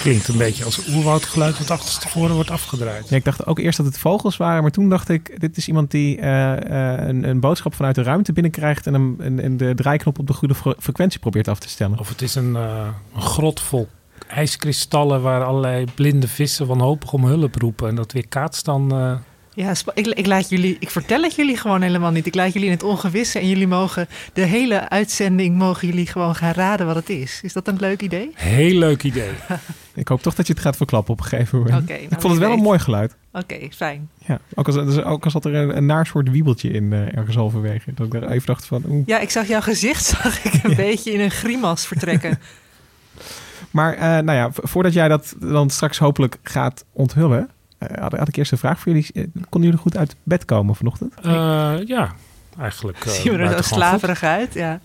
Klinkt een beetje als oerwoudgeluid wat achterstevoren wordt afgedraaid. Ja, ik dacht ook eerst dat het vogels waren, maar toen dacht ik, dit is iemand die eh, eh, een, een boodschap vanuit de ruimte binnenkrijgt en, hem, en, en de draaiknop op de goede fre- frequentie probeert af te stellen. Of het is een, eh, een grot vol ijskristallen waar allerlei blinde vissen wanhopig om hulp roepen. En dat weer kaatst dan... eh, Ja, ik, ik, laat jullie, ik vertel het jullie gewoon helemaal niet. Ik laat jullie in het ongewisse en jullie mogen de hele uitzending mogen jullie gewoon gaan raden wat het is. Is dat een leuk idee? heel leuk idee. Ik hoop toch dat je het gaat verklappen op een gegeven moment. Oké, nou, ik vond het wel een mooi geluid. Oké, fijn. Ja, ook als, dus ook als zat er een, een naar soort wiebeltje in eh, ergens halverwege. Dat ik er even dacht van, oeh. Ja, ik zag jouw gezicht zag ik een beetje in een grimas vertrekken. Maar eh, nou ja, voordat jij dat dan straks hopelijk gaat onthullen, eh, had, had ik eerst een vraag voor jullie. Konden jullie goed uit bed komen vanochtend? Eh, ja, eigenlijk. eh, Zien we er zo slaverig uit? Ja.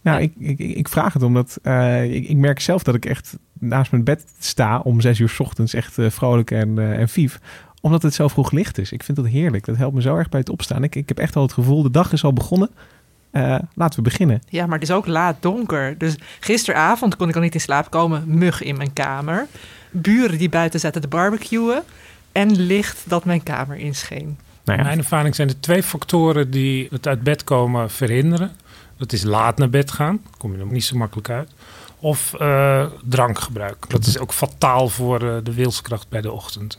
Nou, ik, ik, ik vraag het omdat eh, ik, ik merk zelf dat ik echt naast mijn bed sta om zes uur 's ochtends echt eh, vrolijk en, eh, en vief. Omdat het zo vroeg licht is. Ik vind dat heerlijk. Dat helpt me zo erg bij het opstaan. Ik, ik heb echt al het gevoel, de dag is al begonnen. Eh, laten we beginnen. ja, maar het is ook laat donker. Dus gisteravond kon ik al niet in slaap komen. Mug in mijn kamer. Buren die buiten zaten te barbecuen. En licht dat mijn kamer inscheen. Nou In mijn ervaring zijn er twee factoren die het uit bed komen verhinderen. Dat is laat naar bed gaan, kom je er niet zo makkelijk uit. Of eh, drankgebruik. Dat is ook fataal voor eh, de wilskracht bij de ochtend.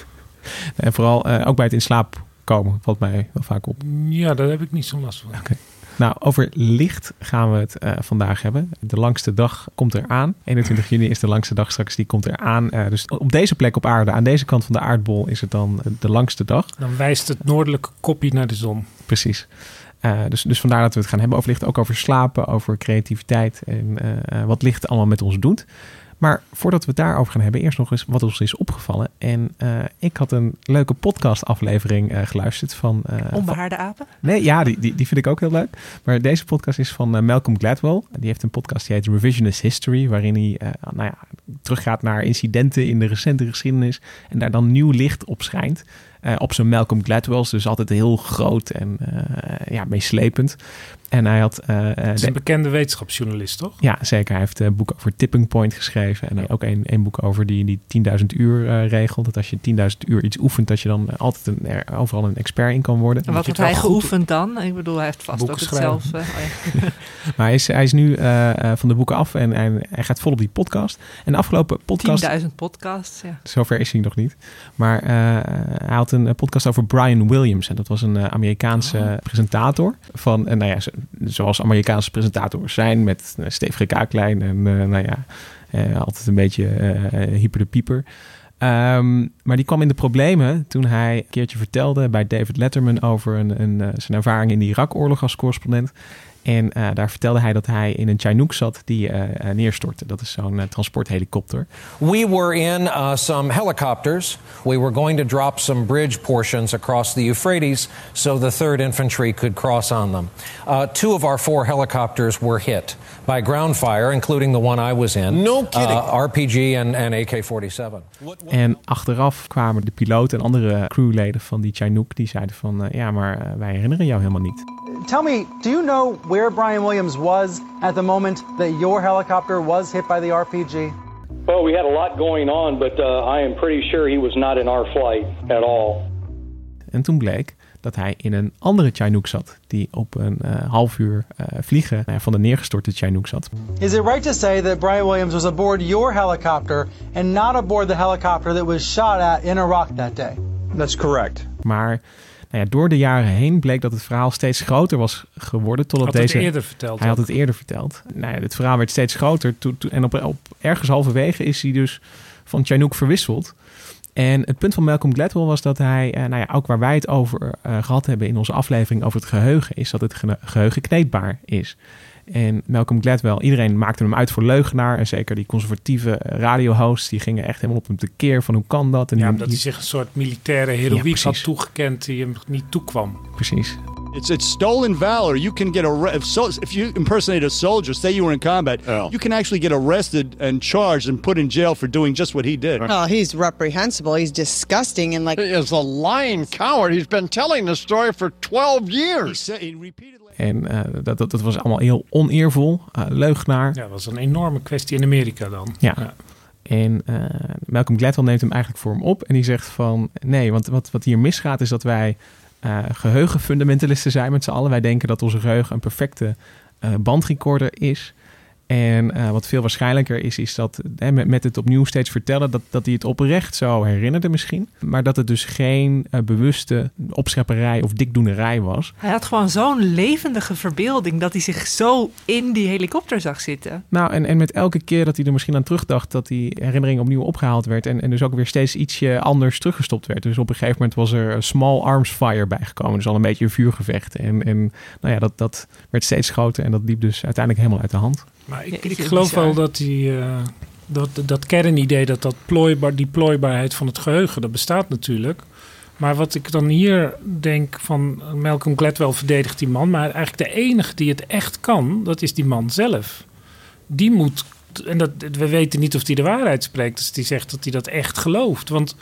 en vooral eh, ook bij het in slaap komen valt mij wel vaak op. Ja, daar heb ik niet zo'n last van. Nou, over licht gaan we het vandaag hebben. De langste dag komt eraan. 21 juni is de langste dag straks, die komt eraan. Eh, dus op deze plek op aarde, aan deze kant van de aardbol, is het dan de langste dag. Dan wijst het noordelijke kopje naar de zon. Precies. Eh, dus, dus vandaar dat we het gaan hebben over licht. Ook over slapen, over creativiteit en eh, eh, wat licht allemaal met ons doet. Maar voordat we het daarover gaan hebben, eerst nog eens wat ons is opgevallen. En ik had een leuke podcastaflevering geluisterd van... eh, Onbehaarde apen? Nee, ja, die, die, die vind ik ook heel leuk. Maar deze podcast is van Malcolm Gladwell. Die heeft een podcast die heet Revisionist History, waarin hij nou ja, teruggaat naar incidenten in de recente geschiedenis en daar dan nieuw licht op schijnt. Eh, op zijn Malcolm Gladwell's, dus altijd heel groot en eh, ja, meeslepend. En hij had... eh, eh, Het is de- een bekende wetenschapsjournalist, toch? ja, zeker. Hij heeft een boek over tipping point geschreven. En ook een, een boek over die, die 10.000 uur eh, regel. Dat als je 10.000 uur iets oefent, dat je dan eh, altijd een, er, overal een expert in kan worden. En wat heeft hij geoefend dan? Ik bedoel, hij heeft vast Boeken ook het schrijven. zelf... eh, oh ja. Maar hij is, hij is nu eh, eh, van de boeken af en, en hij gaat vol op die podcast. En de afgelopen podcast... 10.000 podcasts, ja. Zover is hij nog niet. Maar eh, hij had een eh, podcast over Brian Williams. En dat was een eh, Amerikaanse Oh. presentator. Van, en nou ja, zoals Amerikaanse presentators zijn. Met een stevige kaaklijn. En eh, nou ja, eh, altijd een beetje eh, hyper de pieper. Ehm, maar die kwam in de problemen toen hij een keertje vertelde bij David Letterman over een, een, eh, zijn ervaring in de Irak-oorlog als correspondent. En eh, daar vertelde hij dat hij in een Chinook zat die eh, eh, neerstortte. Dat is zo'n transporthelikopter. We were in uh, some helicopters. We were going to drop some bridge portions across the Euphrates so the 3rd Infantry could cross on them. Uh, two of our four helicopters were hit by ground fire, including the one I was in. No kidding. Uh, RPG and, and AK 47. En achteraf kwamen de piloot en andere crewleden van die Chinook. Die zeiden van, ja, maar wij herinneren jou helemaal niet. Tell me, do you know where Brian Williams was at the moment that your helicopter was hit by the RPG? Well, we had a lot going on, but uh, I am pretty sure he was not in our flight at all. En toen bleek dat hij in een andere Chinook zat, die op een uh, half uur uh, vliegen uh, van de neergestorte Chinook zat. Is it right to say that Brian Williams was aboard your helicopter and not aboard the helicopter that was shot at in Iraq that day? That's correct. Maar nou ja, door de jaren heen bleek dat het verhaal steeds groter was geworden. Totdat had deze, het eerder verteld. Hij had het eerder verteld. Nou ja, het verhaal werd steeds groter. To, to, en op, op ergens halverwege is hij dus van Chinook verwisseld. En het punt van Malcolm Gladwell was dat hij, uh, nou ja, ook waar wij het over uh, gehad hebben in onze aflevering over het geheugen, is dat het ge geheugen kneedbaar is. En Malcolm Gladwell, iedereen maakte hem uit voor leugenaar. En zeker die conservatieve radiohosts, die gingen echt helemaal op hem tekeer van hoe kan dat? En ja, omdat hij zich een soort militaire heroïek ja, had toegekend die hem niet toekwam. Precies. It's it's stolen valor. You can get a if, so, if you impersonate a soldier, say you were in combat, oh. you can actually get arrested and charged and put in jail for doing just what he did. Oh, he's reprehensible. He's disgusting and like he is a lying coward. He's been telling the story for 12 years. He said, he repeatedly en uh, dat, dat, dat, was allemaal heel oneervol, uh, leugenaar. Ja, dat was een enorme kwestie in Amerika dan. Ja. ja. En uh, Malcolm Gladwell neemt hem eigenlijk voor hem op en die zegt van... nee, want wat, wat hier misgaat is dat wij uh, geheugenfundamentalisten zijn met z'n allen. Wij denken dat onze geheugen een perfecte uh, bandrecorder is. En uh, wat veel waarschijnlijker is, is dat hè, met, met, het opnieuw steeds vertellen, dat, dat hij het oprecht zo herinnerde misschien. Maar dat het dus geen uh, bewuste opschepperij of dikdoenerij was. Hij had gewoon zo'n levendige verbeelding dat hij zich zo in die helikopter zag zitten. Nou, en, en met elke keer dat hij er misschien aan terugdacht, dat die herinnering opnieuw opgehaald werd. En, en dus ook weer steeds ietsje anders teruggestopt werd. Dus op een gegeven moment was er small arms fire bijgekomen. Dus al een beetje een vuurgevecht. En, en nou ja, dat, dat werd steeds groter en dat liep dus uiteindelijk helemaal uit de hand. Maar ik, ik geloof wel dat die, uh, dat, dat kernidee, dat, dat plooibaar, die plooibaarheid van het geheugen, dat bestaat natuurlijk. Maar wat ik dan hier denk van Malcolm Gladwell verdedigt die man, maar eigenlijk de enige die het echt kan, dat is die man zelf. Die moet, en dat, we weten niet of hij de waarheid spreekt, dus die zegt dat hij dat echt gelooft. Want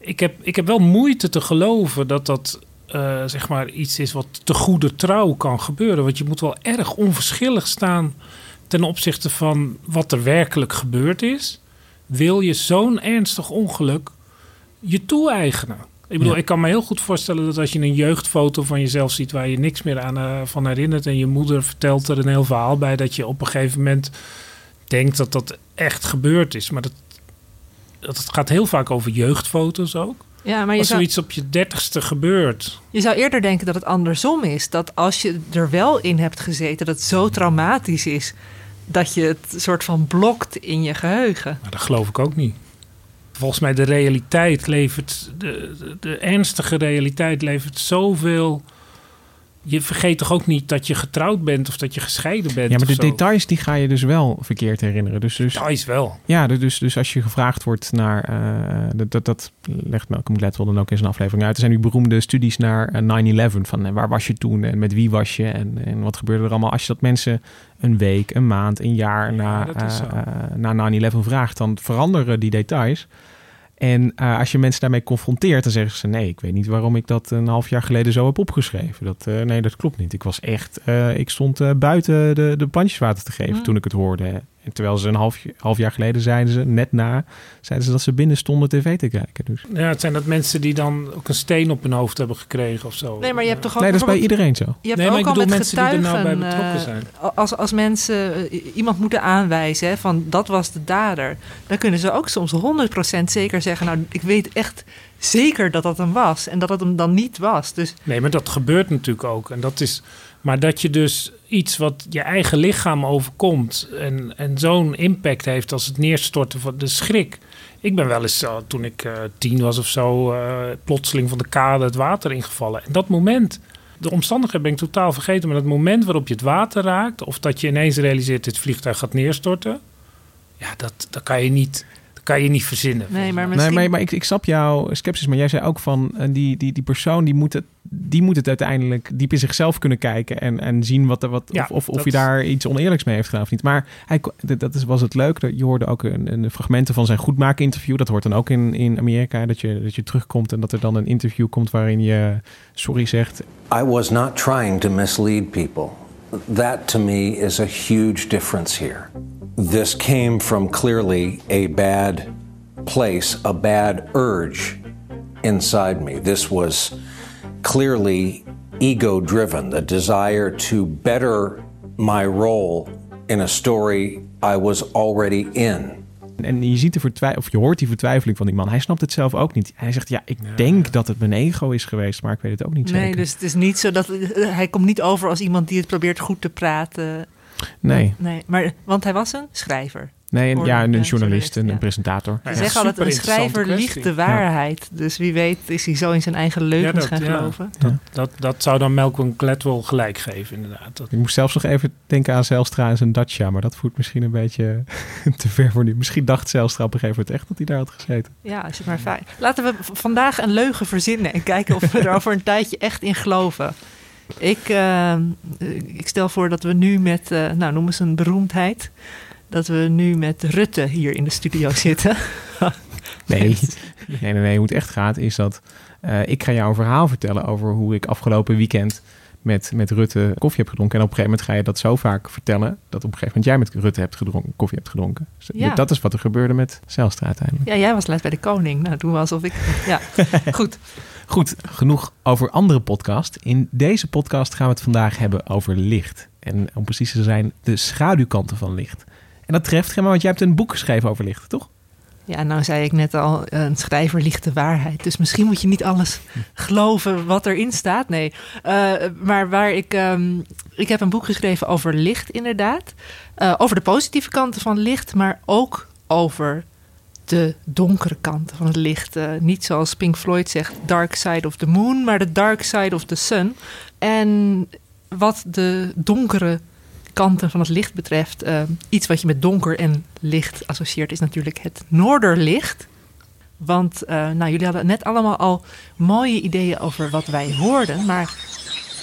ik heb, ik heb wel moeite te geloven dat dat uh, zeg maar iets is wat te goede trouw kan gebeuren. Want je moet wel erg onverschillig staan ten opzichte van wat er werkelijk gebeurd is, wil je zo'n ernstig ongeluk je toe-eigenen. Ik bedoel, ja. ik kan me heel goed voorstellen dat als je een jeugdfoto van jezelf ziet waar je niks meer aan uh, van herinnert en je moeder vertelt er een heel verhaal bij, dat je op een gegeven moment denkt dat dat echt gebeurd is. Maar dat, dat gaat heel vaak over jeugdfoto's ook. Ja, maar je als zou, zoiets op je dertigste gebeurt. Je zou eerder denken dat het andersom is. Dat als je er wel in hebt gezeten, dat het zo traumatisch is dat je het soort van blokt in je geheugen. Maar dat geloof ik ook niet. Volgens mij de realiteit levert, de, de, de ernstige realiteit levert zoveel je vergeet toch ook niet dat je getrouwd bent of dat je gescheiden bent. Ja, maar de details die ga je dus wel verkeerd herinneren. Dus, dus, details wel. Ja, dus, dus als je gevraagd wordt naar. Uh, dat, dat legt Malcolm Gladwell dan ook in zijn aflevering uit. Er zijn nu beroemde studies naar 9-11. Van waar was je toen en met wie was je en, en wat gebeurde er allemaal. Als je dat mensen een week, een maand, een jaar ja, na, uh, na 9-11 vraagt, dan veranderen die details. En uh, als je mensen daarmee confronteert, dan zeggen ze: Nee, ik weet niet waarom ik dat een half jaar geleden zo heb opgeschreven. Dat, uh, nee, dat klopt niet. Ik was echt, uh, ik stond buiten de, de plantjes water te geven mm. toen ik het hoorde. En terwijl ze een half, half jaar geleden zeiden ze, net na, zeiden ze dat ze binnen stonden tv te kijken. Dus. Ja, het zijn dat mensen die dan ook een steen op hun hoofd hebben gekregen of zo. Nee, maar je hebt toch ook Nee, dat is bij iedereen zo. Je hebt nee, ook ik al bedoel met mensen getuigen, die er nou bij betrokken zijn. Als, als mensen iemand moeten aanwijzen hè, van dat was de dader, dan kunnen ze ook soms 100% zeker zeggen, nou, ik weet echt zeker dat dat hem was en dat het hem dan niet was. Dus... Nee, maar dat gebeurt natuurlijk ook. En dat is, maar dat je dus iets wat je eigen lichaam overkomt en, en zo'n impact heeft als het neerstorten van de schrik. Ik ben wel eens, uh, toen ik uh, tien was of zo, uh, plotseling van de kade het water ingevallen. En dat moment, de omstandigheden ben ik totaal vergeten, maar dat moment waarop je het water raakt, of dat je ineens realiseert het vliegtuig gaat neerstorten, ja, dat, dat kan je niet kan je niet verzinnen. Nee, maar, misschien... nee, maar, maar ik, ik snap jouw sceptisch. Maar jij zei ook van uh, die, die, die persoon die moet, het, die moet het uiteindelijk diep in zichzelf kunnen kijken en, en zien wat er wat Ja, of, of, je daar iets oneerlijks mee heeft gedaan of niet. Maar hij, dat is, was het leuk. Dat je hoorde ook een, een fragmenten van zijn goedmaken-interview. Dat hoort dan ook in, in Amerika. Dat je, dat je terugkomt en dat er dan een interview komt waarin je sorry zegt. I was not trying to mislead people. That to me is a huge difference here. This came from clearly a bad place, a bad urge inside me. This was clearly ego driven, the desire to better my role in a story I was already in. En je ziet de vertwij- of je hoort die vertwijfeling van die man. Hij snapt het zelf ook niet. Hij zegt: Ja, ik denk dat het mijn ego is geweest, maar ik weet het ook niet Nee, zeker. dus het is niet zo dat eh, hij komt niet over als iemand die het probeert goed te praten. Nee. Nee, maar want hij was een schrijver. Nee, en, Hoor- ja, een ja, journalist, ja. een presentator. Ze Ja. zeggen altijd, een schrijver liegt de waarheid. Dus wie weet is hij zo in zijn eigen leugens gaan geloven. Dat, dat, dat zou dan Malcolm Gladwell gelijk geven, inderdaad. Dat, Ik moest zelfs nog even denken aan Zelstra en zijn Dacia, maar dat voert misschien een beetje te ver voor nu. Misschien dacht Zelstra op een gegeven moment echt dat hij daar had gezeten. Ja, als je het maar fijn. Laten we vandaag een leugen verzinnen en kijken of we er over een tijdje echt in geloven. Ik, eh, ik stel voor dat we nu met, eh, nou noem eens een beroemdheid, dat we nu met Rutte hier in de studio zitten. Nee, nee, nee, nee. Hoe het echt gaat is dat eh, ik ga jou een verhaal vertellen over hoe ik afgelopen weekend met, met Rutte koffie heb gedronken. En op een gegeven moment ga je dat zo vaak vertellen dat op een gegeven moment jij met Rutte hebt gedronken, koffie hebt gedronken. Dus Ja. Dat is wat er gebeurde met Zelstra uiteindelijk. Ja, jij was laatst bij de koning. Nou, doen we alsof ik... Ja, goed. Goed, genoeg over andere podcast. In deze podcast gaan we het vandaag hebben over licht. En om precies te zijn, de schaduwkanten van licht. En dat treft, Gemma, want jij hebt een boek geschreven over licht, toch? Ja, nou zei ik net al, een schrijver liegt de waarheid. Dus misschien moet je niet alles geloven wat erin staat. Nee, Eh, maar waar ik... ehm, ik heb een boek geschreven over licht, inderdaad. Eh, over de positieve kanten van licht, maar ook over de donkere kanten van het licht. Eh, niet zoals Pink Floyd zegt, dark side of the moon, maar de dark side of the sun. En wat de donkere kanten van het licht betreft, eh, iets wat je met donker en licht associeert, is natuurlijk het noorderlicht. Want eh, nou, jullie hadden net allemaal al mooie ideeën over wat wij hoorden, maar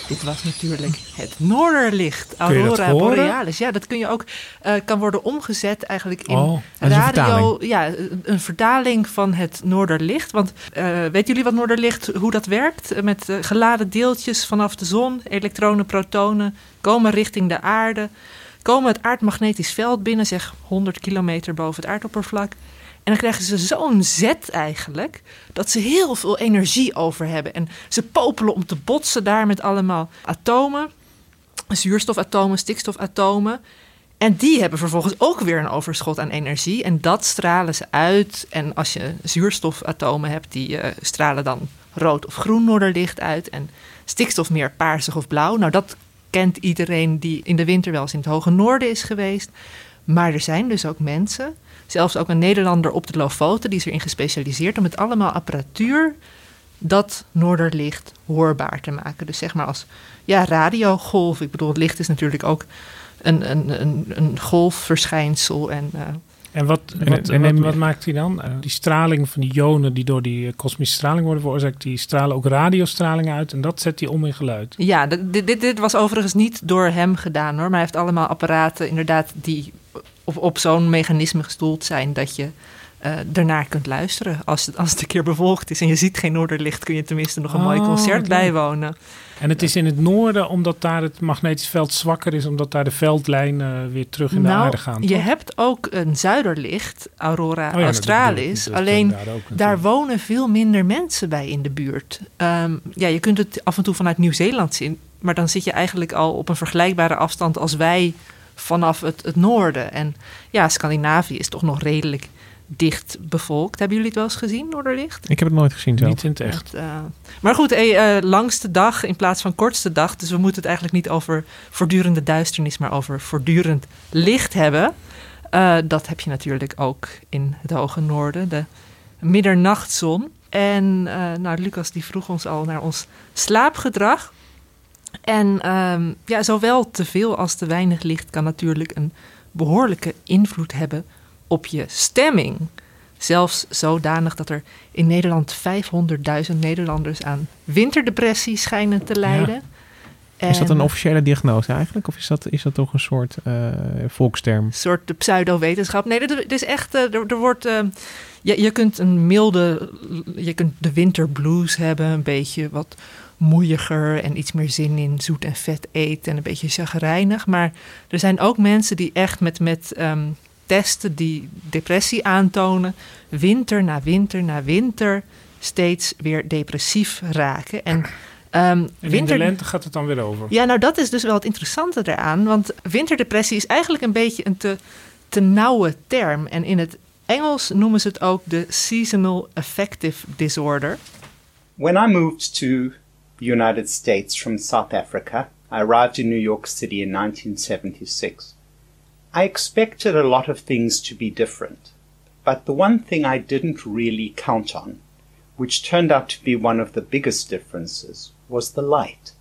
dit was natuurlijk het noorderlicht, aurora borealis. Ja, dat kun je ook eh, kan worden omgezet eigenlijk in Oh, een radio. vertaling. Ja, een- een vertaling van het noorderlicht. Want eh, weten jullie wat noorderlicht, hoe dat werkt? Eh, Met geladen deeltjes vanaf de zon, elektronen, protonen, komen richting de aarde. Komen het aardmagnetisch veld binnen, zeg 100 kilometer boven het aardoppervlak. En dan krijgen ze zo'n zet eigenlijk, dat ze heel veel energie over hebben. En ze popelen om te botsen daar met allemaal atomen, zuurstofatomen, stikstofatomen. En die hebben vervolgens ook weer een overschot aan energie. En dat stralen ze uit. En als je zuurstofatomen hebt, die eh, stralen dan rood of groen noorderlicht uit. En stikstof meer paarsig of blauw. Nou, dat kent iedereen die in de winter wel eens in het hoge noorden is geweest. Maar er zijn dus ook mensen, zelfs ook een Nederlander op de Lofoten, die is erin gespecialiseerd om met allemaal apparatuur dat noorderlicht hoorbaar te maken. Dus zeg maar als ja, radiogolf. Ik bedoel, het licht is natuurlijk ook een, een, een, een golfverschijnsel. En, eh, En wat, En- wat, en- wat, en- wat maakt die dan? Eh, die straling van die ionen die door die eh, kosmische straling worden veroorzaakt, die stralen ook radiostraling uit en dat zet hij om in geluid. ja, dit, dit, dit was overigens niet door hem gedaan hoor. Maar hij heeft allemaal apparaten inderdaad die op, op zo'n mechanisme gestoeld zijn dat je eh ernaar kunt luisteren. Als het, als het een keer bewolkt is en je ziet geen noorderlicht, kun je tenminste nog een mooi Oh, concert leuk. bijwonen. En het is in het noorden omdat daar het magnetisch veld zwakker is, omdat daar de veldlijnen weer terug in de nou, aarde gaan. je hebt ook een zuiderlicht, Aurora Oh ja, Australis. Dat alleen daar ook natuurlijk. daar wonen veel minder mensen bij in de buurt. Ehm, ja, je kunt het af en toe vanuit Nieuw-Zeeland zien, maar dan zit je eigenlijk al op een vergelijkbare afstand als wij vanaf het, het noorden. En ja, Scandinavië is toch nog redelijk dicht bevolkt. Hebben jullie het wel eens gezien, Noorderlicht? Ik heb het nooit gezien zelf. Niet in het echt. Het, eh, maar goed, eh, eh, langste dag in plaats van kortste dag. Dus we moeten het eigenlijk niet over voortdurende duisternis, maar over voortdurend licht hebben. Eh, dat heb je natuurlijk ook in het hoge noorden, de middernachtzon. En eh, nou, Lucas die vroeg ons al naar ons slaapgedrag. En ehm, ja, zowel te veel als te weinig licht kan natuurlijk een behoorlijke invloed hebben op je stemming. Zelfs zodanig dat er in Nederland 500.000 Nederlanders aan winterdepressie schijnen te lijden. Is dat En- een officiële diagnose eigenlijk? Of is dat, is dat toch een soort eh, volksterm? Een soort de pseudo-wetenschap. Nee, dit is echt. eh, Er, er wordt. eh, je, je kunt een milde. Je kunt de winterblues hebben. Een beetje wat moeiiger en iets meer zin in zoet en vet eten en een beetje chagrijnig. Maar er zijn ook mensen die echt met, met ehm, testen die depressie aantonen, winter na winter na winter steeds weer depressief raken. En, ehm, En in de lente gaat het dan weer over. ja, nou dat is dus wel het interessante eraan. Want winterdepressie is eigenlijk een beetje een te, te nauwe term. En in het Engels noemen ze het ook de Seasonal Affective Disorder. When I moved to United States from South Africa, I arrived in New York City in 1976. I expected a lot of things to be different, but the one thing I didn't really count on, which turned out to be one of the biggest differences, was the light.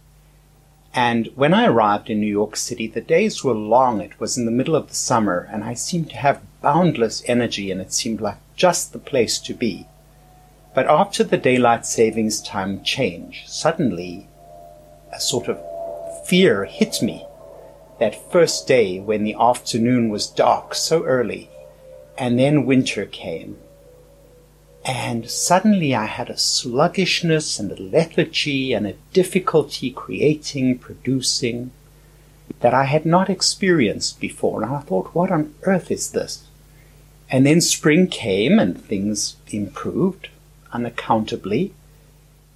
And when I arrived in New York City, the days were long. It was in the middle of the summer, and I seemed to have boundless energy, and it seemed like just the place to be. But after the daylight savings time change, suddenly a sort of fear hit me. That first day when the afternoon was dark so early, and then winter came. And suddenly I had a sluggishness and a lethargy and a difficulty creating, producing that I had not experienced before. And I thought, what on earth is this? And then spring came and things improved unaccountably.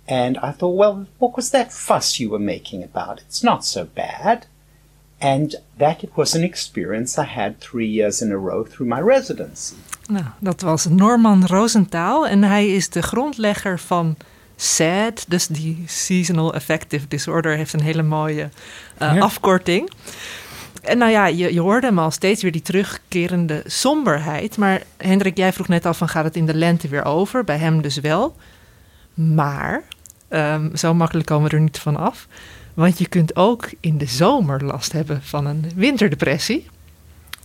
And I thought, well, what was that fuss you were making about? It's not so bad. And that it was an experience I had three years in a row through my residency. Nou, dat was Norman Rosenthal en hij is de grondlegger van SAD, dus die Seasonal Affective Disorder heeft een hele mooie uh, Ja. afkorting. En nou ja, je, je hoorde hem al steeds weer die terugkerende somberheid. Maar Hendrik, jij vroeg net al van gaat het in de lente weer over? Bij hem dus wel. Maar ehm, zo makkelijk komen we er niet van af. Want je kunt ook in de zomer last hebben van een winterdepressie.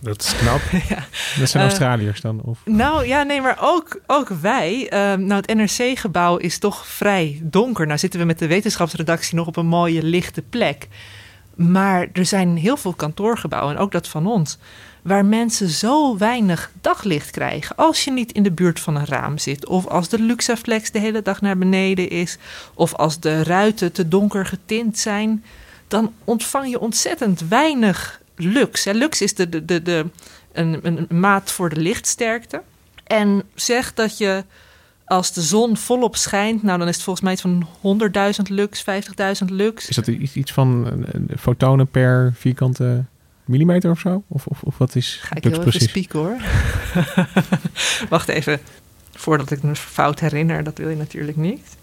Dat is knap. ja. Dat zijn Eh, Australiërs dan? Of? Nou ja, nee, maar ook, ook wij. Ehm, nou, het NRC-gebouw is toch vrij donker. Nou zitten we met de wetenschapsredactie nog op een mooie lichte plek. Maar er zijn heel veel kantoorgebouwen, en ook dat van ons, waar mensen zo weinig daglicht krijgen. Als je niet in de buurt van een raam zit, of als de Luxaflex de hele dag naar beneden is, of als de ruiten te donker getint zijn, dan ontvang je ontzettend weinig lux. Lux is de, de, de, de, een, een maat voor de lichtsterkte. En zeg dat je als de zon volop schijnt, nou dan is het volgens mij iets van 100.000 lux, 50.000 lux. Is dat iets, van een, een fotonen per vierkante millimeter of zo? Of, of, of wat is Ga ik heel even precies? spieken hoor. Wacht even, voordat ik me fout herinner, dat wil je natuurlijk niet.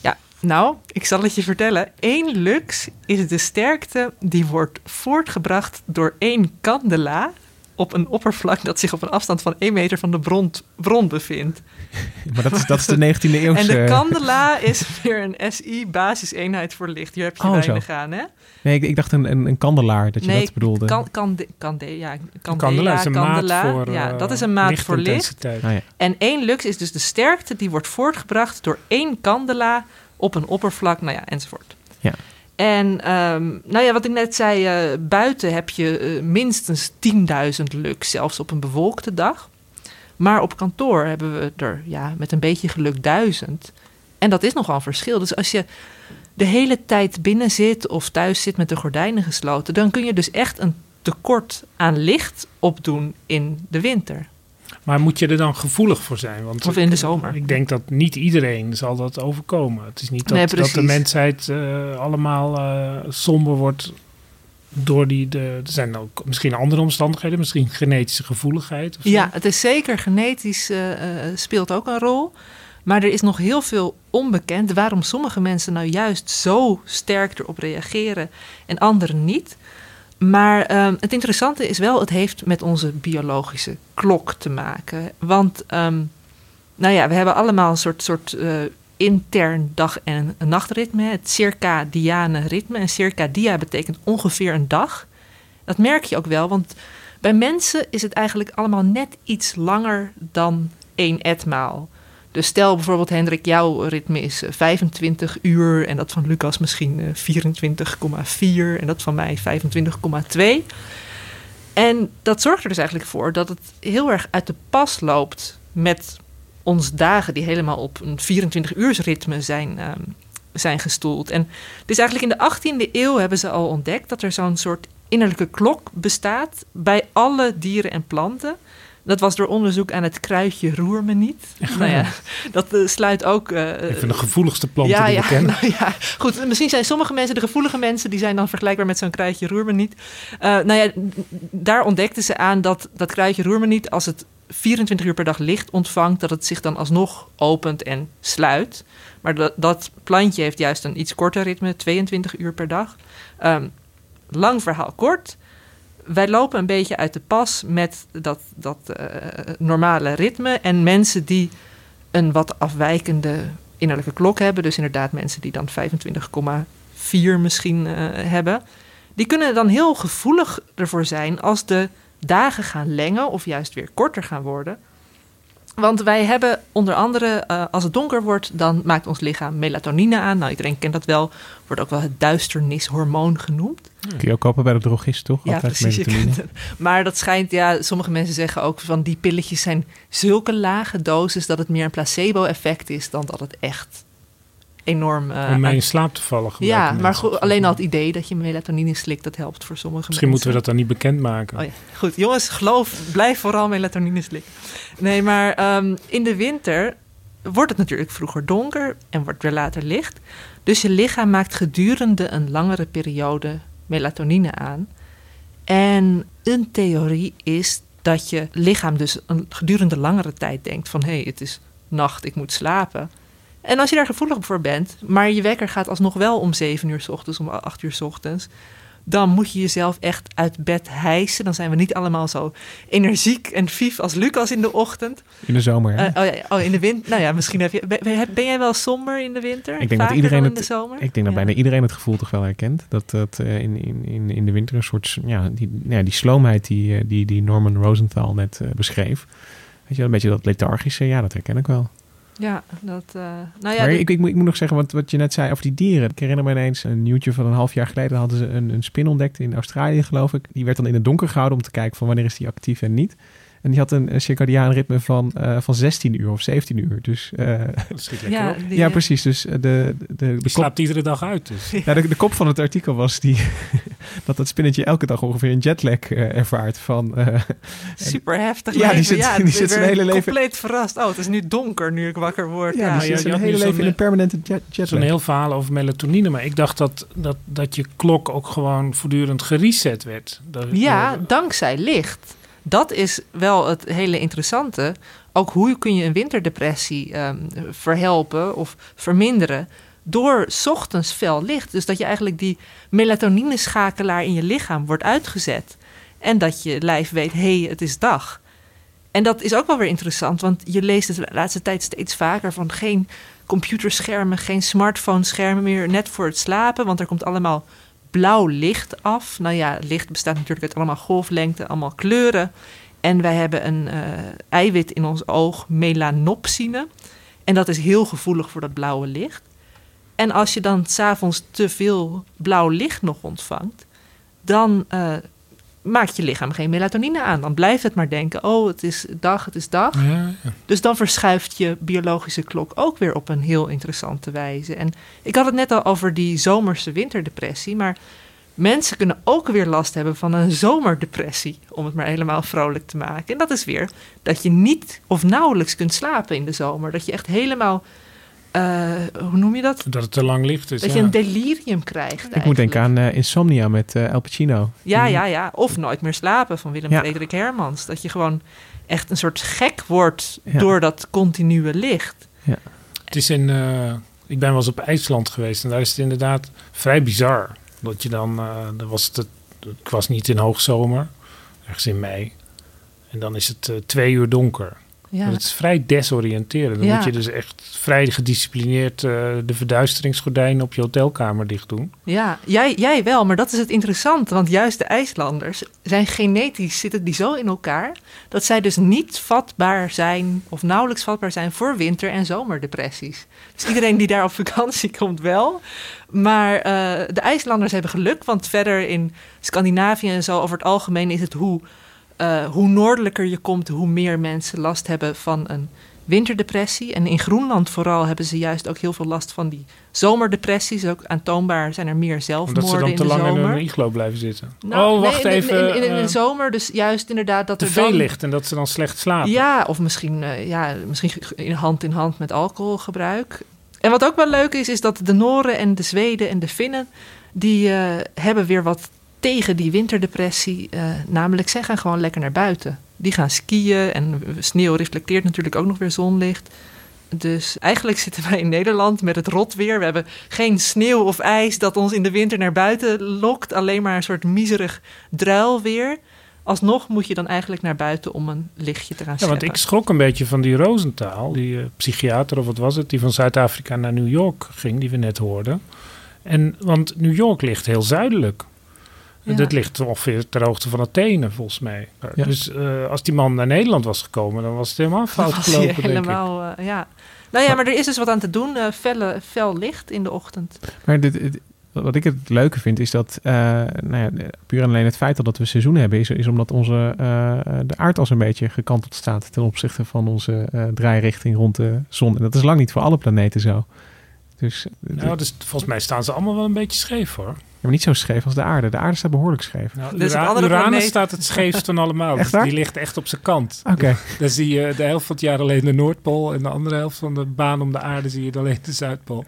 Ja, nou, ik zal het je vertellen. Eén lux is de sterkte die wordt voortgebracht door één candela op een oppervlak dat zich op een afstand van 1 meter van de bron, bron bevindt. Maar dat is, dat is de 19e eeuwse... En de candela is weer een SI-basiseenheid voor licht. Hier heb je Oh, weinig zo. aan, hè? Nee, ik, ik dacht een, een, een kandelaar, dat je nee, dat bedoelde. Kan, kan, kan, ja, kan, Candela is een maat voor, Ja, eh, dat is een maat voor licht. lichtintensiteit. Ah, ja. En één lux is dus de sterkte die wordt voortgebracht door één candela op een oppervlak, nou ja, enzovoort. Ja. En ehm, nou ja, wat ik net zei, eh, buiten heb je eh, minstens 10.000 lux, zelfs op een bewolkte dag. Maar op kantoor hebben we er ja, met een beetje geluk duizend. En dat is nogal een verschil. Dus als je de hele tijd binnen zit of thuis zit met de gordijnen gesloten, dan kun je dus echt een tekort aan licht opdoen in de winter. Maar moet je er dan gevoelig voor zijn? Want Of in de zomer. Ik denk dat niet iedereen zal dat overkomen. Het is niet dat, Nee, dat de mensheid eh, allemaal eh, somber wordt door die... De, er zijn ook misschien andere omstandigheden, misschien genetische gevoeligheid. Of zo. Ja, het is zeker genetisch eh, speelt ook een rol. Maar er is nog heel veel onbekend waarom sommige mensen nou juist zo sterk erop reageren en anderen niet. Maar ehm, het interessante is wel, het heeft met onze biologische klok te maken. Want, ehm, nou ja, we hebben allemaal een soort, soort eh, intern dag- en nachtritme. Het circadiane ritme. En circadia betekent ongeveer een dag. Dat merk je ook wel, want bij mensen is het eigenlijk allemaal net iets langer dan één etmaal. Dus stel bijvoorbeeld, Hendrik, jouw ritme is eh, 25 uur en dat van Lucas misschien eh, 24,4 en dat van mij 25,2. En dat zorgt er dus eigenlijk voor dat het heel erg uit de pas loopt met ons dagen die helemaal op een 24-uursritme zijn, ehm, zijn gestoeld. En dus eigenlijk in de 18e eeuw hebben ze al ontdekt dat er zo'n soort innerlijke klok bestaat bij alle dieren en planten. Dat was door onderzoek aan het kruidje roer me niet. Nou ja, dat eh, sluit ook. Een van de gevoeligste planten ja, die ja, we kennen. nou ja, goed. Misschien zijn sommige mensen, de gevoelige mensen, die zijn dan vergelijkbaar met zo'n kruidje roer me niet. Eh, nou ja, daar ontdekten ze aan dat dat kruidje roer me niet, als het 24 uur per dag licht ontvangt, dat het zich dan alsnog opent en sluit. Maar dat, dat plantje heeft juist een iets korter ritme, 22 uur per dag. Ehm, lang verhaal kort. Wij lopen een beetje uit de pas met dat, dat eh, normale ritme. En mensen die een wat afwijkende innerlijke klok hebben, dus inderdaad mensen die dan 25,4 misschien eh, hebben, die kunnen dan heel gevoelig ervoor zijn als de dagen gaan lengen of juist weer korter gaan worden. Want wij hebben onder andere, eh, als het donker wordt, dan maakt ons lichaam melatonine aan. Nou, iedereen kent dat wel. Wordt ook wel het duisternishormoon genoemd. Kun je ook kopen bij de drogist, toch? Ja, Altijd precies. Maar dat schijnt, ja, sommige mensen zeggen ook van die pilletjes zijn zulke lage doses dat het meer een placebo-effect is dan dat het echt enorm. eh, Om mij in slaap te vallen. Ja, maar mensen. goed, alleen al het idee dat je melatonine slikt, dat helpt voor sommige Misschien moeten we mensen. dat dan niet bekendmaken. Oh ja. Goed, jongens, geloof, blijf vooral melatonine slikken. Nee, maar ehm, in de winter wordt het natuurlijk vroeger donker en wordt weer later licht. Dus je lichaam maakt gedurende een langere periode melatonine aan. En een theorie is dat je lichaam dus een gedurende langere tijd denkt van... hé, hey, het is nacht, ik moet slapen. En als je daar gevoelig voor bent, maar je wekker gaat alsnog wel om 7 uur s ochtends, om 8 uur s ochtends, dan moet je jezelf echt uit bed hijsen. Dan zijn we niet allemaal zo energiek en vief als Lucas in de ochtend. In de zomer, hè? Eh, oh, ja, oh, in de winter. Nou ja, misschien heb je. Ben, jij wel somber in de winter? Ik denk dat iedereen in het, de zomer. Ik denk dat bijna iedereen het gevoel toch wel herkent. Dat dat eh, in, in, in, de winter een soort ja, die, ja, die sloomheid die, eh, die, die Norman Rosenthal net beschreef. Weet je, wel, een beetje dat lethargische, ja, dat herken ik wel. Ja, dat. eh, nou ja, maar ik, ik, moet, ik moet nog zeggen, wat, wat je net zei over die dieren. Ik herinner me ineens een nieuwtje van een half jaar geleden. hadden ze een, een spin ontdekt in Australië, geloof ik. Die werd dan in het donker gehouden om te kijken van wanneer is die actief en niet. En die had een, een circadiaan ritme van, eh, van 16 uur of 17 uur. Dus, eh, Dat schiet lekker Ja, op. die, ja, eh, precies. Dus de, de, kop, slaapt iedere dag uit. Dus. ja, de, de kop van het artikel was die, dat dat spinnetje elke dag ongeveer een jetlag ervaart. Van, eh, super heftig. Ja, die zit- ja, die ik zit zijn ben hele leven- compleet verrast. Oh, het is nu donker nu ik wakker word. ja, Ja, die zit je- zijn hele leven in een permanente jet, jetlag. Zo'n heel verhaal over melatonine. Maar ik dacht dat, dat, dat je klok ook gewoon voortdurend gereset werd. Dat- Ja, dankzij licht. Dat is wel het hele interessante. Ook hoe kun je een winterdepressie ehm, verhelpen of verminderen? Door ochtends fel licht. Dus dat je eigenlijk die melatonineschakelaar in je lichaam wordt uitgezet. En dat je lijf weet, hé, hey, het is dag. En dat is ook wel weer interessant, want je leest het de laatste tijd steeds vaker van geen computerschermen, geen smartphone-schermen meer, net voor het slapen, want er komt allemaal blauw licht af. Nou ja, licht bestaat natuurlijk uit allemaal golflengten, allemaal kleuren. En wij hebben een eh, eiwit in ons oog, melanopsine. En dat is heel gevoelig voor dat blauwe licht. En als je dan s'avonds te veel blauw licht nog ontvangt, dan eh, maakt je lichaam geen melatonine aan. Dan blijft het maar denken, oh, het is dag, het is dag. Ja, ja. Dus dan verschuift je biologische klok ook weer op een heel interessante wijze. En ik had het net al over die zomerse winterdepressie, maar mensen kunnen ook weer last hebben van een zomerdepressie, om het maar helemaal vrolijk te maken. En dat is weer dat je niet of nauwelijks kunt slapen in de zomer. Dat je echt helemaal, eh, hoe noem je dat? Dat het te lang licht is. Dat ja. je een delirium krijgt. Ik moet denken aan eh, Insomnia met El Pacino. Ja, ja, ja. Of nooit meer slapen van Willem Ja. Frederik Hermans. Dat je gewoon echt een soort gek wordt Ja. door dat continue licht. Het is in, eh, ik ben wel eens op IJsland geweest en daar is het inderdaad vrij bizar. Dat je dan, eh dan was het, ik was niet in hoogzomer, ergens in mei. En dan is het twee uur donker. Ja. Dat is vrij desoriënterend. Dan Ja. moet je dus echt vrij gedisciplineerd eh, de verduisteringsgordijnen op je hotelkamer dicht doen. Ja, jij, jij wel, maar dat is het interessante. Want juist de IJslanders zijn genetisch zitten die zo in elkaar... dat zij dus niet vatbaar zijn of nauwelijks vatbaar zijn voor winter- en zomerdepressies. Dus iedereen die daar op vakantie komt wel. Maar eh, de IJslanders hebben geluk, want verder in Scandinavië en zo... over het algemeen is het hoe, eh, hoe noordelijker je komt... hoe meer mensen last hebben van een winterdepressie. En in Groenland vooral hebben ze juist ook heel veel last van die zomerdepressies. Ook aantoonbaar zijn er meer Omdat zelfmoorden ze dan te lang in een iglo blijven zitten. Nou, oh, wacht nee, in- even. In, in, in, eh, de zomer, dus juist inderdaad dat er veel dan... licht en dat ze dan slecht slapen. Ja, of misschien, eh, ja, misschien in hand in hand met alcoholgebruik. En wat ook wel leuk is, is dat de Noren en de Zweden en de Finnen... die eh, hebben weer wat tegen die winterdepressie. eh, namelijk, zij gaan gewoon lekker naar buiten. Die gaan skiën en sneeuw reflecteert natuurlijk ook nog weer zonlicht. Dus eigenlijk zitten wij in Nederland met het rotweer. We hebben geen sneeuw of ijs dat ons in de winter naar buiten lokt. Alleen maar een soort miserig druilweer. Alsnog moet je dan eigenlijk naar buiten om een lichtje te gaan Ja, want ik schrok een beetje van die Rosenthal, die eh, psychiater of wat was het, die van Zuid-Afrika naar New York ging, die we net hoorden. En, want New York ligt heel zuidelijk. Ja. Dat ligt ongeveer ter hoogte van Athene, volgens mij. Ja. Dus eh, als die man naar Nederland was gekomen, dan was het helemaal fout gelopen, denk ik. helemaal, eh, ja. Nou ja, maar er is dus wat aan te doen. eh felle, fel licht in de ochtend. Maar dit, dit- wat ik het leuke vind is dat, eh, nou ja, puur en alleen het feit dat we seizoen hebben, is, is omdat onze, eh, de aardas een beetje gekanteld staat ten opzichte van onze eh, draairichting rond de zon. En dat is lang niet voor alle planeten zo. Dus, Nou, dus volgens mij staan ze allemaal wel een beetje scheef hoor. Ja, maar niet zo scheef als de aarde. De aarde staat behoorlijk scheef. Nou, Dus op Ura- andere Uranus staat het scheefst van allemaal. Echt Dus die ligt echt op zijn kant. Oké. Dan zie je de helft van het jaar alleen de Noordpool en de andere helft van de baan om de aarde zie je alleen de Zuidpool.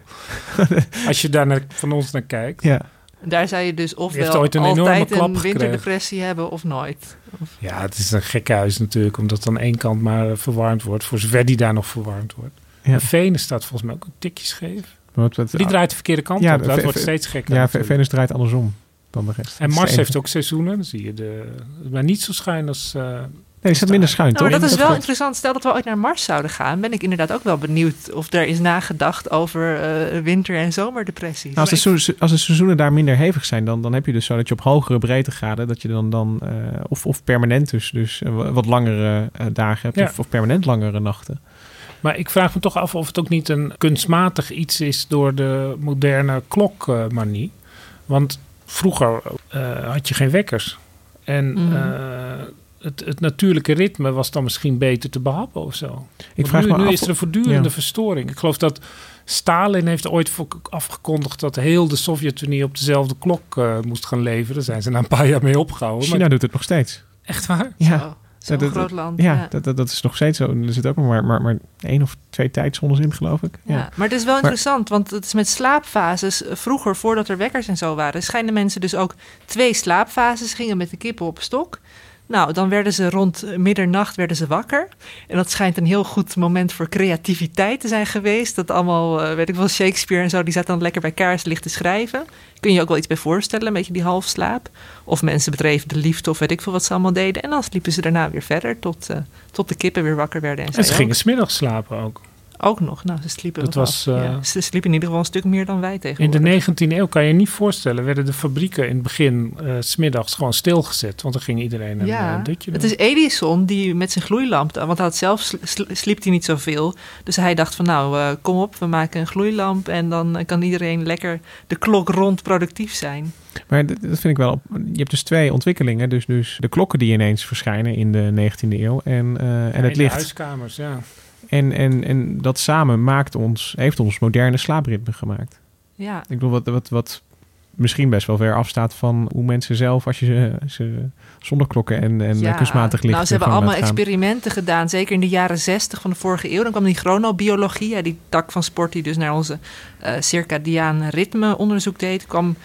Als je daar naar, van ons naar kijkt. Ja. Daar zou je dus ofwel ooit een enorme altijd klap een gekregen. winterdepressie hebben of nooit. Of- Ja, het is een gek huis natuurlijk, omdat dan één kant maar eh, verwarmd wordt, voor zover die daar nog verwarmd wordt. Ja. En Venus staat volgens mij ook een tikje scheef. Die draait de verkeerde kant Ja, op, dat wordt steeds gekker. Ja. Venus draait andersom dan de rest. En Dat is Mars heeft ook seizoenen, dan zie je de, maar niet zo schuin als... eh, Nee, die staat minder schuin, Nou, maar toch? dat is wel interessant. Stel dat we ooit naar Mars zouden gaan, ben ik inderdaad ook wel benieuwd of er is nagedacht over eh, winter- en zomerdepressies. Nou, als, de als de seizoenen daar minder hevig zijn, dan, dan heb je dus zo dat je op hogere breedtegraden, dat je dan, dan eh, of, of permanent dus, dus wat langere dagen hebt, Ja. of, of permanent langere nachten. Maar ik vraag me toch af of het ook niet een kunstmatig iets is door de moderne klokmanie. Want vroeger eh, had je geen wekkers. En Mhm. eh, het, het natuurlijke ritme was dan misschien beter te behappen of zo. Want vraag nu, me nu af is er een voortdurende ja. verstoring. Ik geloof dat Stalin heeft ooit afgekondigd dat heel de Sovjet-Unie op dezelfde klok eh, moest gaan leveren. Daar zijn ze na een paar jaar mee opgehouden. China Maar- doet het nog steeds. Echt waar? Ja. Zo'n Dat- dat- groot land. Ja, ja. Dat, dat, dat is nog steeds zo. Er zit ook maar, maar, maar één of twee tijdzones in, geloof ik. Ja. Ja, maar het is wel Maar- interessant, want het is met slaapfases. eh, Vroeger, voordat er wekkers en zo waren, schijnen mensen dus ook twee slaapfases gingen met de kippen op stok. Nou, dan werden ze rond eh, middernacht werden ze wakker. En dat schijnt een heel goed moment voor creativiteit te zijn geweest. Dat allemaal, eh, weet ik wel, Shakespeare en zo, die zaten dan lekker bij kaarslicht te schrijven. Kun je ook wel iets bij voorstellen, een beetje die halfslaap. Of mensen bedreven de liefde of weet ik veel wat ze allemaal deden. En dan sliepen ze daarna weer verder tot, eh, tot de kippen weer wakker werden. En, En ze gingen smiddags slapen ook. Ook nog. Nou, ze sliepen Dat was, eh, Ja, ze sliepen in ieder geval een stuk meer dan wij In tegenwoordig. de 19e eeuw kan je je niet voorstellen, werden de fabrieken in het begin eh, s smiddags gewoon stilgezet. Want dan ging iedereen een ja, eh, dutje doen. het is Edison die met zijn gloeilamp, want hij had zelf sl- sl- sliep hij niet zoveel. Dus hij dacht van nou, eh, kom op, we maken een gloeilamp en dan eh, kan iedereen lekker de klok rond productief zijn. Maar dat, dat vind ik wel. Je hebt dus twee ontwikkelingen. Dus, dus de klokken die ineens verschijnen in de 19e eeuw en, eh, Ja, en in het de licht. huiskamers, ja. En, en, en dat samen maakt ons, heeft ons moderne slaapritme gemaakt. Ja. Ik bedoel, wat, wat, wat misschien best wel ver afstaat van hoe mensen zelf, als je ze, ze zonder klokken en, en Ja, kunstmatig licht Nou, ze hebben allemaal experimenten gedaan, zeker in de jaren 60 van de vorige eeuw. Dan kwam die chronobiologie, die tak van sport die dus naar onze eh circadiaan ritme onderzoek deed, kwam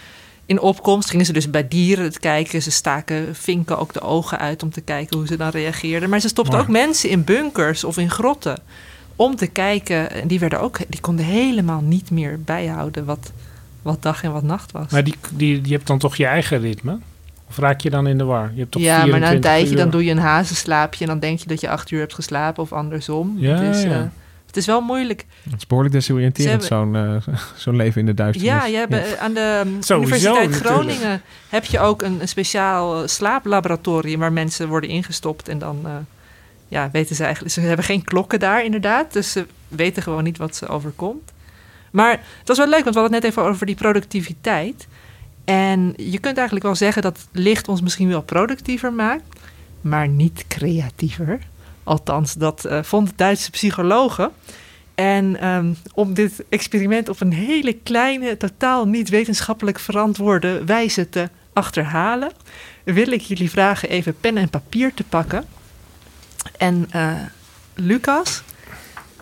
in opkomst. Gingen ze dus bij dieren het kijken. Ze staken vinken ook de ogen uit om te kijken hoe ze dan reageerden. Maar ze stopten Mooi. ook mensen in bunkers of in grotten om te kijken. En die werden ook, die konden helemaal niet meer bijhouden wat, wat dag en wat nacht was. Maar die, die, die hebt dan toch je eigen ritme? Of raak je dan in de war? Je hebt toch ja, maar na een 24 tijdje uur? dan doe je een hazenslaapje en dan denk je dat je acht uur hebt geslapen of andersom. Ja, ja. eh, het is wel moeilijk. Het is behoorlijk desoriënterend, zo'n eh, zo'n leven in de duisternis. Ja, je hebt, eh, aan de Sowieso Universiteit natuurlijk. Groningen heb je ook een, een speciaal eh, slaaplaboratorium waar mensen worden ingestopt en dan eh, ja, weten ze eigenlijk. Ze hebben geen klokken daar inderdaad, dus ze weten gewoon niet wat ze overkomt. Maar het was wel leuk, want we hadden het net even over die productiviteit. En je kunt eigenlijk wel zeggen dat licht ons misschien wel productiever maakt, maar niet creatiever. Althans, dat uh, vond Duitse psychologen. En um, om dit experiment op een hele kleine, totaal niet wetenschappelijk verantwoorde wijze te achterhalen, wil ik jullie vragen even pen en papier te pakken. En uh, Lucas,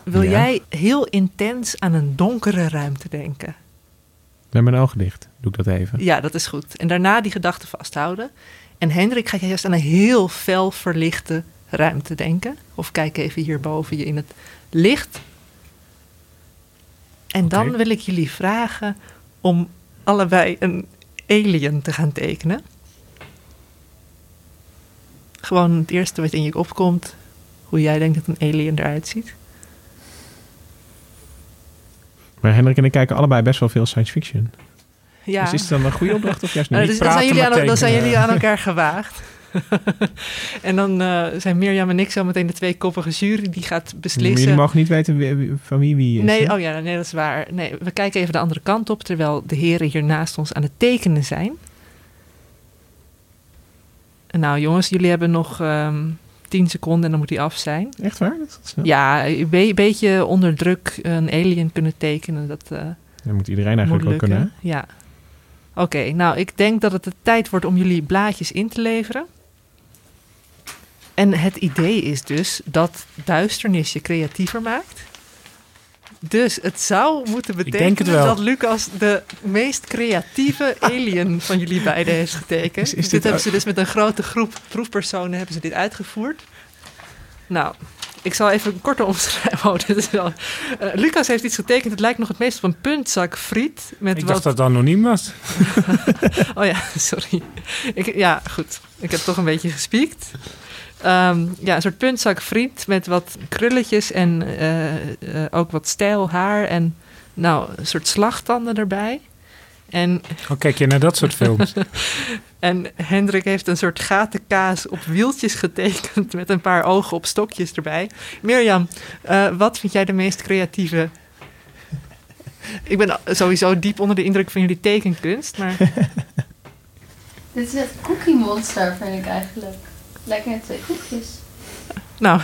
wil ja. jij heel intens aan een donkere ruimte denken? Met mijn ogen dicht doe ik dat even. Ja, dat is goed. En daarna die gedachte vasthouden. En Hendrik, ga je juist aan een heel fel verlichte ruimte denken. Of kijk even hier boven je in het licht. En okay. dan wil ik jullie vragen om allebei een alien te gaan tekenen. Gewoon het eerste wat in je opkomt, hoe jij denkt dat een alien eruit ziet. Maar Hendrik en ik kijken allebei best wel veel science fiction. Ja. Dus is het dan een goede opdracht of juist niet? Uh, dus dan, zijn jullie aan, dan zijn jullie aan elkaar gewaagd. en dan uh, zijn Mirjam en ik zo meteen de twee koppige jury die gaat beslissen. Maar jullie mogen niet weten wie, van wie wie is. Nee, hè? oh ja, nee, dat is waar. Nee, we kijken even de andere kant op terwijl de heren hier naast ons aan het tekenen zijn. Nou jongens, jullie hebben nog um, 10 seconden en dan moet hij af zijn. Echt waar? Dat is snel. Ja, een be beetje onder druk een alien kunnen tekenen. Dat, uh, dat moet iedereen eigenlijk wel kunnen. Ja. Oké, okay, nou ik denk dat het de tijd wordt om jullie blaadjes in te leveren. En het idee is dus dat duisternis je creatiever maakt. Dus het zou moeten betekenen dat Lucas de meest creatieve alien van jullie beiden heeft getekend. Is, is dit, dit hebben ze dus met een grote groep proefpersonen hebben ze dit uitgevoerd. Nou, ik zal even een korte omschrijven. Oh, dit is wel... Uh, Lucas heeft iets getekend. Het lijkt nog het meest op een puntzak friet. Met ik wat... dacht dat het anoniem was. oh ja, sorry. Ik, ja, goed. Ik heb toch een beetje gespiekt. Um, ja, een soort puntzak friet met wat krulletjes en uh, uh, ook wat stijl haar en nou, een soort slagtanden erbij. En, oh, kijk je naar dat soort films? en Hendrik heeft een soort gatenkaas op wieltjes getekend met een paar ogen op stokjes erbij. Mirjam, uh, wat vind jij de meest creatieve? Ik ben sowieso diep onder de indruk van jullie tekenkunst, maar... Dit is het Cookie Monster, vind ik eigenlijk. Lijken net twee koekjes. Nou,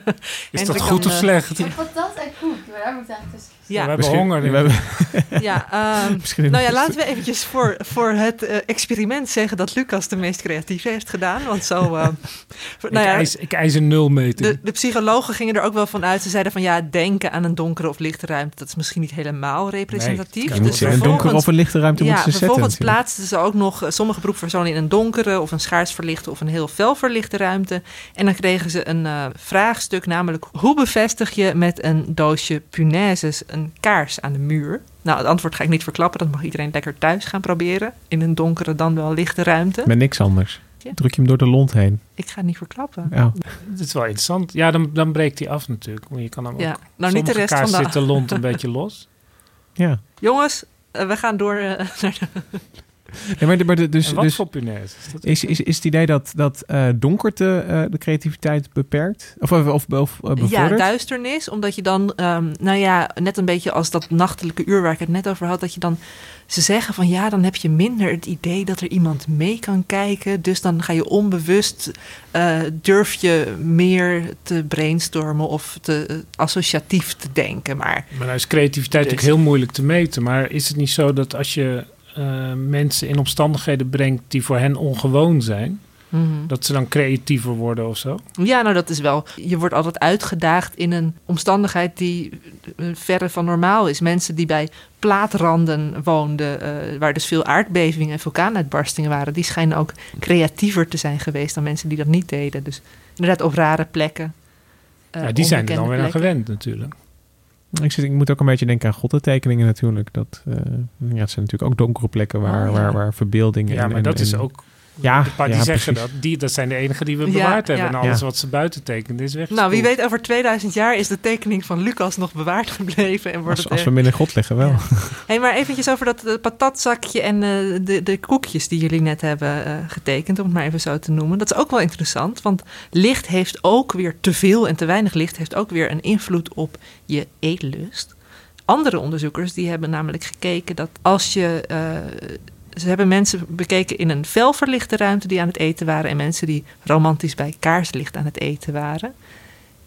is dat goed of slecht? Uh, patat en koek, daar moet ik eigenlijk tussen. Ja, we hebben honger. We hebben... ja, um, nou ja, laten we eventjes voor, voor het uh, experiment zeggen dat Lucas de meest creatieve heeft gedaan. Want zo. Uh, voor, nou ja, ik, eis, ik eis een nulmeting. De, de psychologen gingen er ook wel van uit. Ze zeiden van ja, denken aan een donkere of lichte ruimte, dat is misschien niet helemaal representatief. Nee, je moet dus een donkere of een lichte ruimte ja, moeten ze zetten. Vervolgens plaatsten ze ook nog sommige beroepspersonen in een donkere of een schaars verlichte of een heel fel verlichte ruimte. En dan kregen ze een uh, vraagstuk, namelijk hoe bevestig je met een doosje punaises een kaars aan de muur? Nou, het antwoord ga ik niet verklappen. Dat mag iedereen lekker thuis gaan proberen. In een donkere, dan wel lichte ruimte. Met niks anders. Ja. Druk je hem door de lont heen. Ik ga het niet verklappen. Ja. Het is wel interessant. Ja, dan, dan breekt hij af natuurlijk. Je kan hem ja. ook... Nou, niet de rest van de... zit de lont een beetje los. Ja. Jongens, uh, we gaan door uh, naar de... Maar de, maar de, dus, wat dus voor punaise? Is, dat is, is, is het idee dat, dat uh, donkerte uh, de creativiteit beperkt? Of, of, of, of uh, bevordert? Ja, duisternis. Omdat je dan, um, nou ja, net een beetje als dat nachtelijke uur waar ik het net over had, dat je dan, ze zeggen van ja, dan heb je minder het idee dat er iemand mee kan kijken. Dus dan ga je onbewust, uh, durf je meer te brainstormen of te associatief te denken. Maar, maar nou is creativiteit dus. natuurlijk heel moeilijk te meten. Maar is het niet zo dat als je uh, mensen in omstandigheden brengt die voor hen ongewoon zijn, mm -hmm. dat ze dan creatiever worden of zo? Ja, nou dat is wel. Je wordt altijd uitgedaagd in een omstandigheid die uh, verre van normaal is. Mensen die bij plaatranden woonden, uh, waar dus veel aardbevingen en vulkaanuitbarstingen waren, die schijnen ook creatiever te zijn geweest dan mensen die dat niet deden. Dus inderdaad op rare plekken. ja, die zijn er dan weer aan gewend natuurlijk. Ik, zit, ik moet ook een beetje denken aan goddentekeningen natuurlijk. Dat, uh, ja, het zijn natuurlijk ook donkere plekken waar, oh, ja. waar, waar verbeelding... Ja, en, maar dat en, is ook... Ja, de paar die ja, zeggen precies. dat, die, dat zijn de enigen die we Ja, bewaard hebben. ja. En alles Ja. wat ze buiten tekenen is weg. Nou, wie weet, over 2000 jaar is de tekening van Lucas nog bewaard gebleven. En wordt Als, het als er- we hem in God leggen wel. Hey, maar eventjes over dat patatzakje en eh, de, de koekjes die jullie net hebben eh, getekend, om het maar even zo te noemen. Dat is ook wel interessant, want licht heeft ook weer te veel en te weinig licht heeft ook weer een invloed op je eetlust. Andere onderzoekers die hebben namelijk gekeken dat als je. eh, ze hebben mensen bekeken in een felverlichte ruimte die aan het eten waren en mensen die romantisch bij kaarslicht aan het eten waren.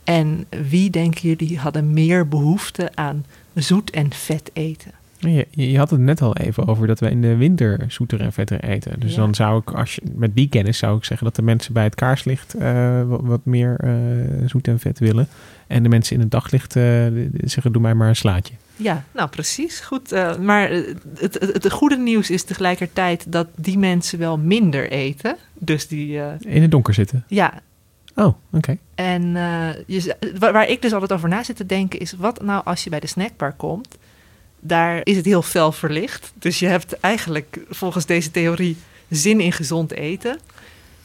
En wie denken jullie hadden meer behoefte aan zoet en vet eten? Je, je had het net al even over dat we in de winter zoeter en vetter eten. Dus Ja. dan zou ik, als je, met die kennis zou ik zeggen dat de mensen bij het kaarslicht eh, wat, wat meer eh, zoet en vet willen. En de mensen in het daglicht eh, zeggen, doe mij maar een slaatje. Ja, nou precies. Goed. maar het, het, het goede nieuws is tegelijkertijd dat die mensen wel minder eten. Dus die. In het donker zitten. ja. Oh, oké. En je, waar ik dus altijd over na zit te denken is: wat nou als je bij de snackbar komt? Daar is het heel fel verlicht. Dus je hebt eigenlijk volgens deze theorie zin in gezond eten.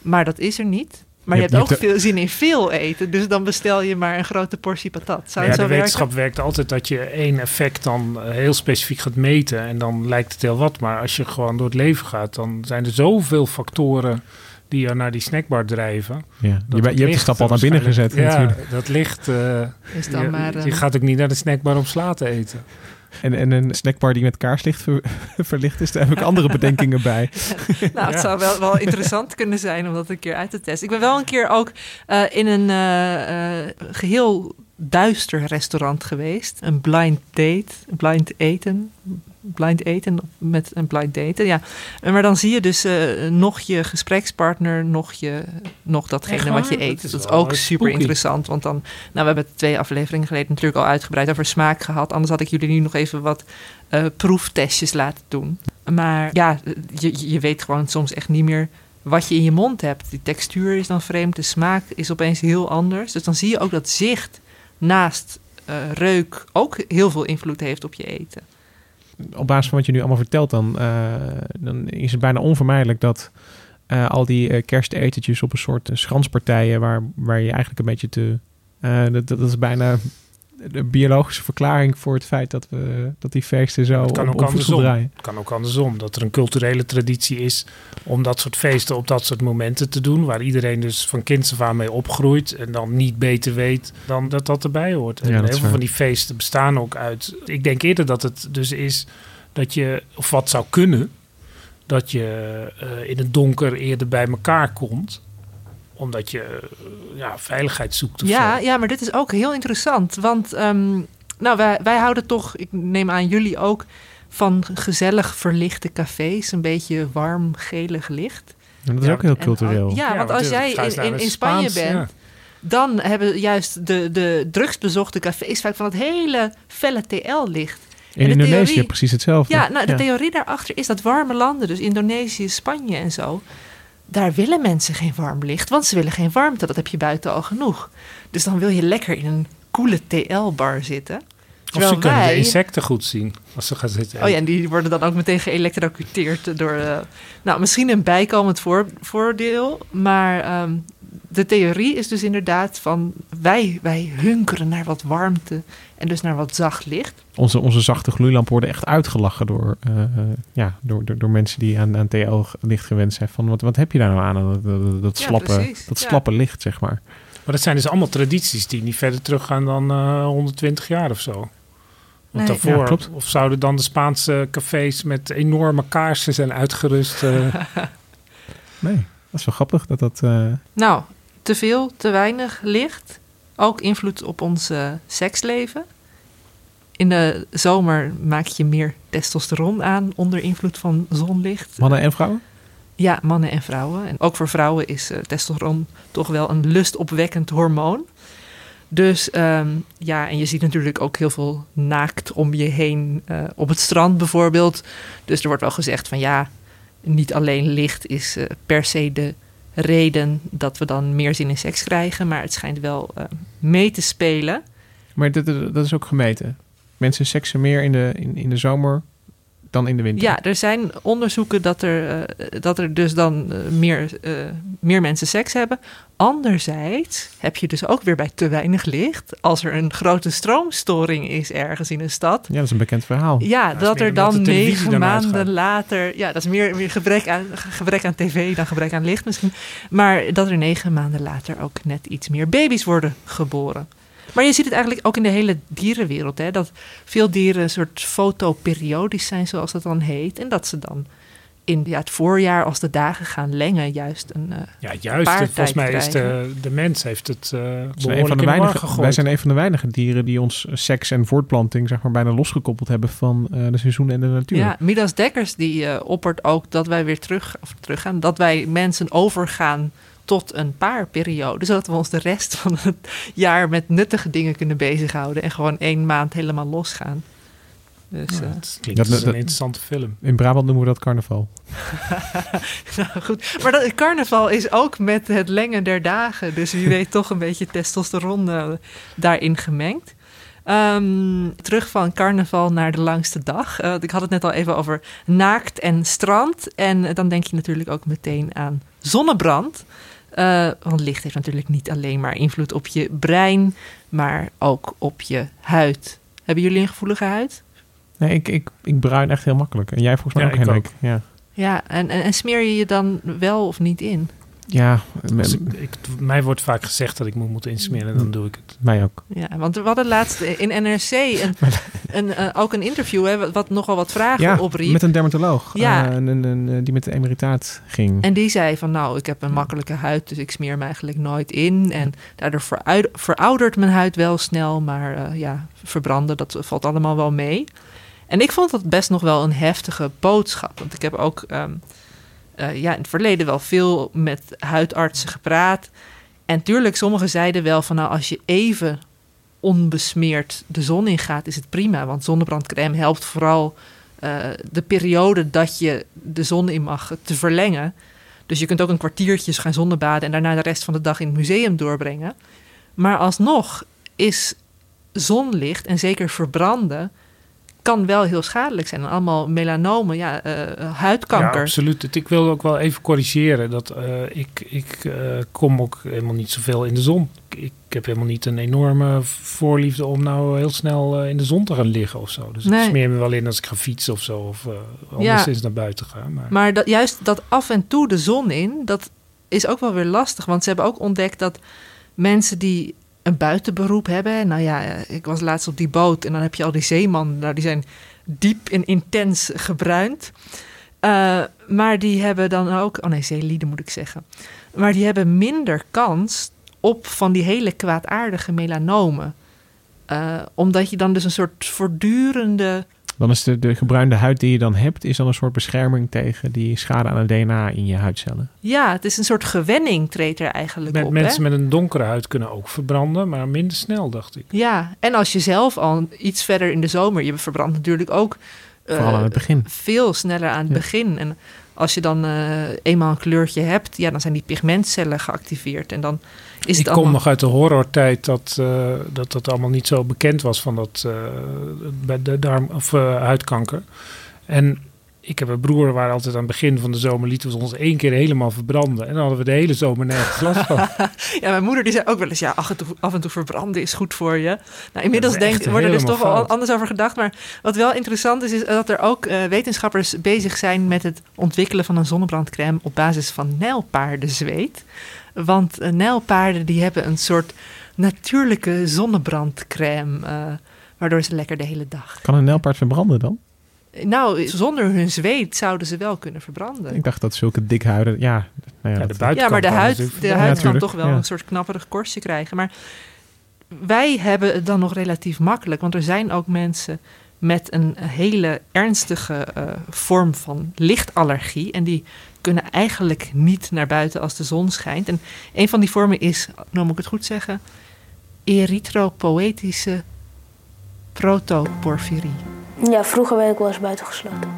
Maar dat is er niet. Maar je, Je hebt hebt- ook je veel zin in veel eten. Dus dan bestel je maar een grote portie patat. Zou ja, het de zo wetenschap werken? werkt altijd dat je één effect dan eh, heel specifiek gaat meten. En dan lijkt het heel wat. Maar als je gewoon door het leven gaat, dan zijn er zoveel factoren die je naar die snackbar drijven. Ja, je, je hebt de stap al naar binnen gezet waarschijnlijk- natuurlijk. Ja, dat licht... eh, Is dan je, maar, eh, je gaat ook niet naar de snackbar om sla te eten. En, en een snackbar die met kaarslicht ver- verlicht is, daar heb ik andere bedenkingen bij. Nou, het Ja. zou wel, wel interessant kunnen zijn om dat een keer uit te testen. Ik ben wel een keer ook eh, in een eh, eh, geheel duister restaurant geweest. Een blind date, blind eten. Blind eten met een blind daten, ja. Maar dan zie je dus eh, nog je gesprekspartner, nog, je, nog datgene wat je eet. Dat is Dat is ook super spooky. interessant. Want dan, nou, we hebben het twee afleveringen geleden natuurlijk al uitgebreid over smaak gehad. Anders had ik jullie nu nog even wat eh, proeftestjes laten doen. Maar ja, je, je weet gewoon soms echt niet meer wat je in je mond hebt. Die textuur is dan vreemd, de smaak is opeens heel anders. Dus dan zie je ook dat zicht naast eh, reuk ook heel veel invloed heeft op je eten. Op basis van wat je nu allemaal vertelt, dan, eh, dan is het bijna onvermijdelijk dat eh, al die eh, kerstetentjes op een soort schranspartijen, waar, waar je eigenlijk een beetje te. dat, dat is bijna de biologische verklaring voor het feit dat, we, dat die feesten zo Het kan op, ook andersom. draaien. Het kan ook andersom. Dat er een culturele traditie is om dat soort feesten op dat soort momenten te doen. Waar iedereen dus van kinds af aan mee opgroeit. En dan niet beter weet dan dat dat erbij hoort. En Ja, heel veel van die feesten bestaan ook uit. Ik denk eerder dat het dus is dat je, of wat zou kunnen, dat je eh, in het donker eerder bij elkaar komt omdat je eh, ja, veiligheid zoekt of Ja, zo. ja, maar dit is ook heel interessant. Want ehm, nou, wij, wij houden toch, ik neem aan jullie ook, van gezellig verlichte cafés. Een beetje warm, gelig licht. En dat is Ja, ook heel cultureel. al- ja, want want als jij in, in, Spanje Spaans, bent, dan hebben juist de, de drugsbezochte cafés vaak van het hele felle TL-licht. In de Indonesië theorie- precies hetzelfde. Ja, nou, de theorie daarachter is dat warme landen, dus Indonesië, Spanje en zo, daar willen mensen geen warm licht, want ze willen geen warmte. Dat heb je buiten al genoeg. Dus dan wil je lekker in een koele TL-bar zitten. Of ze kunnen wij- de insecten goed zien als ze gaan zitten. Oh ja, en die worden dan ook meteen geëlectrocuteerd door. eh, nou, misschien een bijkomend voor, voordeel, maar ehm, de theorie is dus inderdaad van wij, wij hunkeren naar wat warmte en dus naar wat zacht licht. Onze, onze zachte gloeilampen worden echt uitgelachen door, eh, eh, ja, door, door, door mensen die aan, aan TL-licht gewend zijn. Van, wat, wat heb je daar nou aan, dat, dat, dat Ja, slappe, precies. dat Ja. slappe licht, zeg maar. Maar dat zijn dus allemaal tradities die niet verder teruggaan dan eh 120 jaar of zo. Want Nee. daarvoor, Ja, of zouden dan de Spaanse cafés met enorme kaarsen zijn uitgerust? eh, Nee, dat is wel grappig dat dat... eh, Nou, te veel, te weinig licht. Ook invloed op ons eh, seksleven. In de zomer maak je meer testosteron aan onder invloed van zonlicht. mannen en vrouwen? Ja, mannen en vrouwen. En ook voor vrouwen is eh, testosteron toch wel een lustopwekkend hormoon. Dus ehm, ja, en je ziet natuurlijk ook heel veel naakt om je heen op het strand bijvoorbeeld. Dus er wordt wel gezegd van ja, niet alleen licht is eh, per se de reden dat we dan meer zin in seks krijgen, maar het schijnt wel eh, mee te spelen. Maar dat, dat dat is ook gemeten. Mensen seksen meer in de, in, in de zomer dan in de winter. Ja, er zijn onderzoeken dat er, eh, dat er dus dan eh, meer, eh, meer mensen seks hebben. Anderzijds heb je dus ook weer bij te weinig licht. Als er een grote stroomstoring is ergens in een stad. Ja, dat is een bekend verhaal. Ja, dat er dan negen maanden later. Ja, dat is meer, meer gebrek, aan, gebrek aan tv dan gebrek aan licht misschien. Maar dat er negen maanden later ook net iets meer baby's worden geboren. Maar je ziet het eigenlijk ook in de hele dierenwereld. Hè, dat veel dieren een soort fotoperiodisch zijn, zoals dat dan heet. En dat ze dan in ja, het voorjaar, als de dagen gaan lengen, juist een. Uh, ja, juist. Volgens mij is de, de mens heeft het uh, een van de weinige, Wij zijn een van de weinige dieren die ons seks en voortplanting zeg maar, bijna losgekoppeld hebben van uh, de seizoenen en de natuur. Ja, Midas Dekkers die oppert ook dat wij weer terug, of teruggaan, dat wij mensen overgaan tot een paarperiode. Zodat we ons de rest van het jaar met nuttige dingen kunnen bezighouden. En gewoon één maand helemaal losgaan. Dus, ja, klinkt dat, als een interessante film. In Brabant noemen we dat carnaval. nou goed, maar dat, carnaval is ook met het lengen der dagen. Dus wie weet toch een beetje testosteron uh, daarin gemengd. Um, terug van carnaval naar de langste dag. Uh, ik had het net al even over naakt en strand. En dan denk je natuurlijk ook meteen aan zonnebrand. Uh, want licht heeft natuurlijk niet alleen maar invloed op je brein, maar ook op je huid. Hebben jullie een gevoelige huid? Nee, ik, ik, ik bruin echt heel makkelijk. En jij volgens mij ja, ook, Henrik. Ook. Ja, ja en, en, en smeer je je dan wel of niet in? Ja, ik, mij wordt vaak gezegd dat ik moet moeten insmeren, dan doe ik het. Mij ook. Ja, want we hadden laatst in NRC een, een, uh, ook een interview hè, wat nogal wat vragen ja, opriep. met een dermatoloog ja. Uh, een, een, een, die met de emeritaat ging. En die zei van nou, ik heb een makkelijke huid, dus ik smeer me eigenlijk nooit in. En daardoor veroudert mijn huid wel snel, maar uh, ja, verbranden, dat valt allemaal wel mee. En ik vond dat best nog wel een heftige boodschap. Want ik heb ook... Um, uh, ja, in het verleden wel veel met huidartsen gepraat. En tuurlijk, sommigen zeiden wel van nou, als je even onbesmeerd de zon ingaat, is het prima. Want zonnebrandcrème helpt vooral uh, de periode dat je de zon in mag te verlengen. Dus je kunt ook een kwartiertje gaan zonnebaden en daarna de rest van de dag in het museum doorbrengen. Maar alsnog is zonlicht en zeker verbranden kan wel heel schadelijk zijn. Allemaal melanomen, ja, uh, huidkanker. Ja, absoluut. Ik wil ook wel even corrigeren. Dat uh, ik, ik uh, kom ook helemaal niet zoveel in de zon. Ik, ik, heb helemaal niet een enorme voorliefde om nou heel snel in de zon te gaan liggen of zo. Dus nee. ik smeer me wel in als ik ga fietsen of zo. Of anders ja. naar buiten gaan. Maar, maar dat, juist dat af en toe de zon in, dat is ook wel weer lastig. Want ze hebben ook ontdekt dat mensen die een buitenberoep hebben. Nou ja, ik was laatst op die boot en dan heb je al die zeemannen. Nou, die zijn diep en intens gebruind. Uh, maar die hebben dan ook... Oh nee, zeelieden moet ik zeggen. Maar die hebben minder kans op van die hele kwaadaardige melanomen. Uh, omdat je dan dus een soort voortdurende dan is de, de gebruinde huid die je dan hebt, is dan een soort bescherming tegen die schade aan het DNA in je huidcellen. Ja, het is een soort gewenning treedt er eigenlijk met, op. Mensen hè? met een donkere huid kunnen ook verbranden, maar minder snel, dacht ik. Ja, en als je zelf al iets verder in de zomer, je verbrandt natuurlijk ook uh, Vooral aan het begin. veel sneller aan het ja. begin. En als je dan uh, eenmaal een kleurtje hebt, ja, dan zijn die pigmentcellen geactiveerd. En dan is ik het kom allemaal... nog uit de horrortijd dat, uh, dat dat allemaal niet zo bekend was van dat uh, bij de darm of huidkanker. En ik heb een broer waar altijd aan het begin van de zomer lieten we ons één keer helemaal verbranden. En dan hadden we de hele zomer nergens last van. ja, mijn moeder die zei ook wel eens, ja, af en toe, af en toe verbranden is goed voor je. Nou, inmiddels denk, wordt er dus toch wel anders over gedacht. Maar wat wel interessant is, is dat er ook uh, wetenschappers bezig zijn met het ontwikkelen van een zonnebrandcrème op basis van nijlpaardenzweet. Want uh, nijlpaarden die hebben een soort natuurlijke zonnebrandcrème, uh, waardoor ze lekker de hele dag... Kan een nijlpaard verbranden dan? Nou, zonder hun zweet zouden ze wel kunnen verbranden. Ik dacht dat zulke dikhuiden, ja... Nou ja, ja, de ja, maar de huid, de ja, huid kan toch wel ja. een soort knapperig korstje krijgen. Maar wij hebben het dan nog relatief makkelijk. Want er zijn ook mensen met een hele ernstige uh, vorm van lichtallergie. En die kunnen eigenlijk niet naar buiten als de zon schijnt. En een van die vormen is, nou moet ik het goed zeggen... erythropoëtische protoporfirie. Ja, vroeger werd ik wel eens buitengesloten.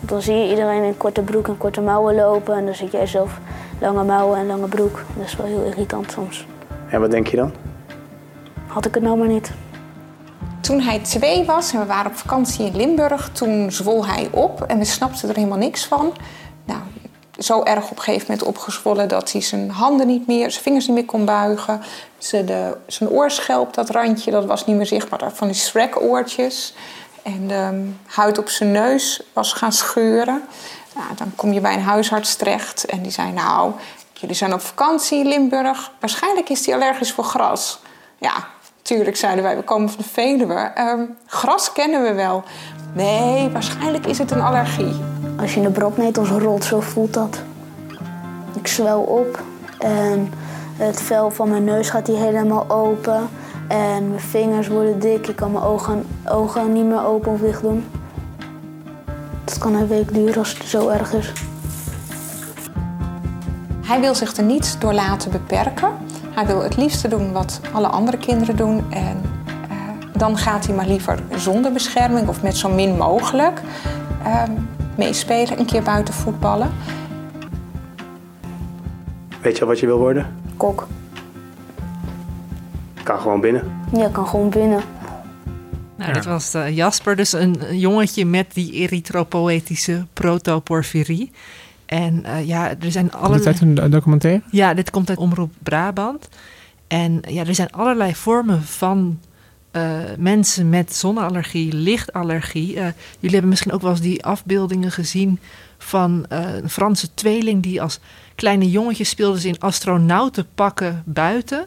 Dan zie je iedereen in korte broek en korte mouwen lopen. En dan zit jij zelf lange mouwen en lange broek. Dat is wel heel irritant soms. En wat denk je dan? Had ik het nou maar niet. Toen hij twee was en we waren op vakantie in Limburg, toen zwol hij op en we snapten er helemaal niks van. Nou, zo erg op een gegeven moment opgezwollen dat hij zijn handen niet meer, zijn vingers niet meer kon buigen. Zijn, de, zijn oorschelp, dat randje, dat was niet meer zichtbaar. Van die Shrek-oortjes. En de huid op zijn neus was gaan scheuren. Dan kom je bij een huisarts terecht en die zei: Nou, jullie zijn op vakantie in Limburg. Waarschijnlijk is hij allergisch voor gras. Ja, tuurlijk zeiden wij: We komen van de Veluwe. Um, gras kennen we wel. Nee, waarschijnlijk is het een allergie. Als je de brandnetels rolt, zo voelt dat. Ik zwel op en het vel van mijn neus gaat hier helemaal open. En mijn vingers worden dik. Ik kan mijn ogen, ogen niet meer open of dicht doen. Dat kan een week duren als het zo erg is. Hij wil zich er niet door laten beperken. Hij wil het liefste doen wat alle andere kinderen doen. En eh, dan gaat hij maar liever zonder bescherming of met zo min mogelijk eh, meespelen, een keer buiten voetballen. Weet je al wat je wil worden? Kok. Kan gewoon binnen. Ja, ik kan gewoon binnen. Nou, dit was eh, Jasper, dus een, jongetje met die erythropoëtische protoporfirie. En eh, ja, er zijn Komt allerlei... dit uit een do- documentaire? Ja, dit komt uit Omroep Brabant. En ja, er zijn allerlei vormen van eh, mensen met zonneallergie, lichtallergie. Eh, jullie hebben misschien ook wel eens die afbeeldingen gezien van eh, een Franse tweeling die als kleine jongetje speelden ze in astronautenpakken buiten.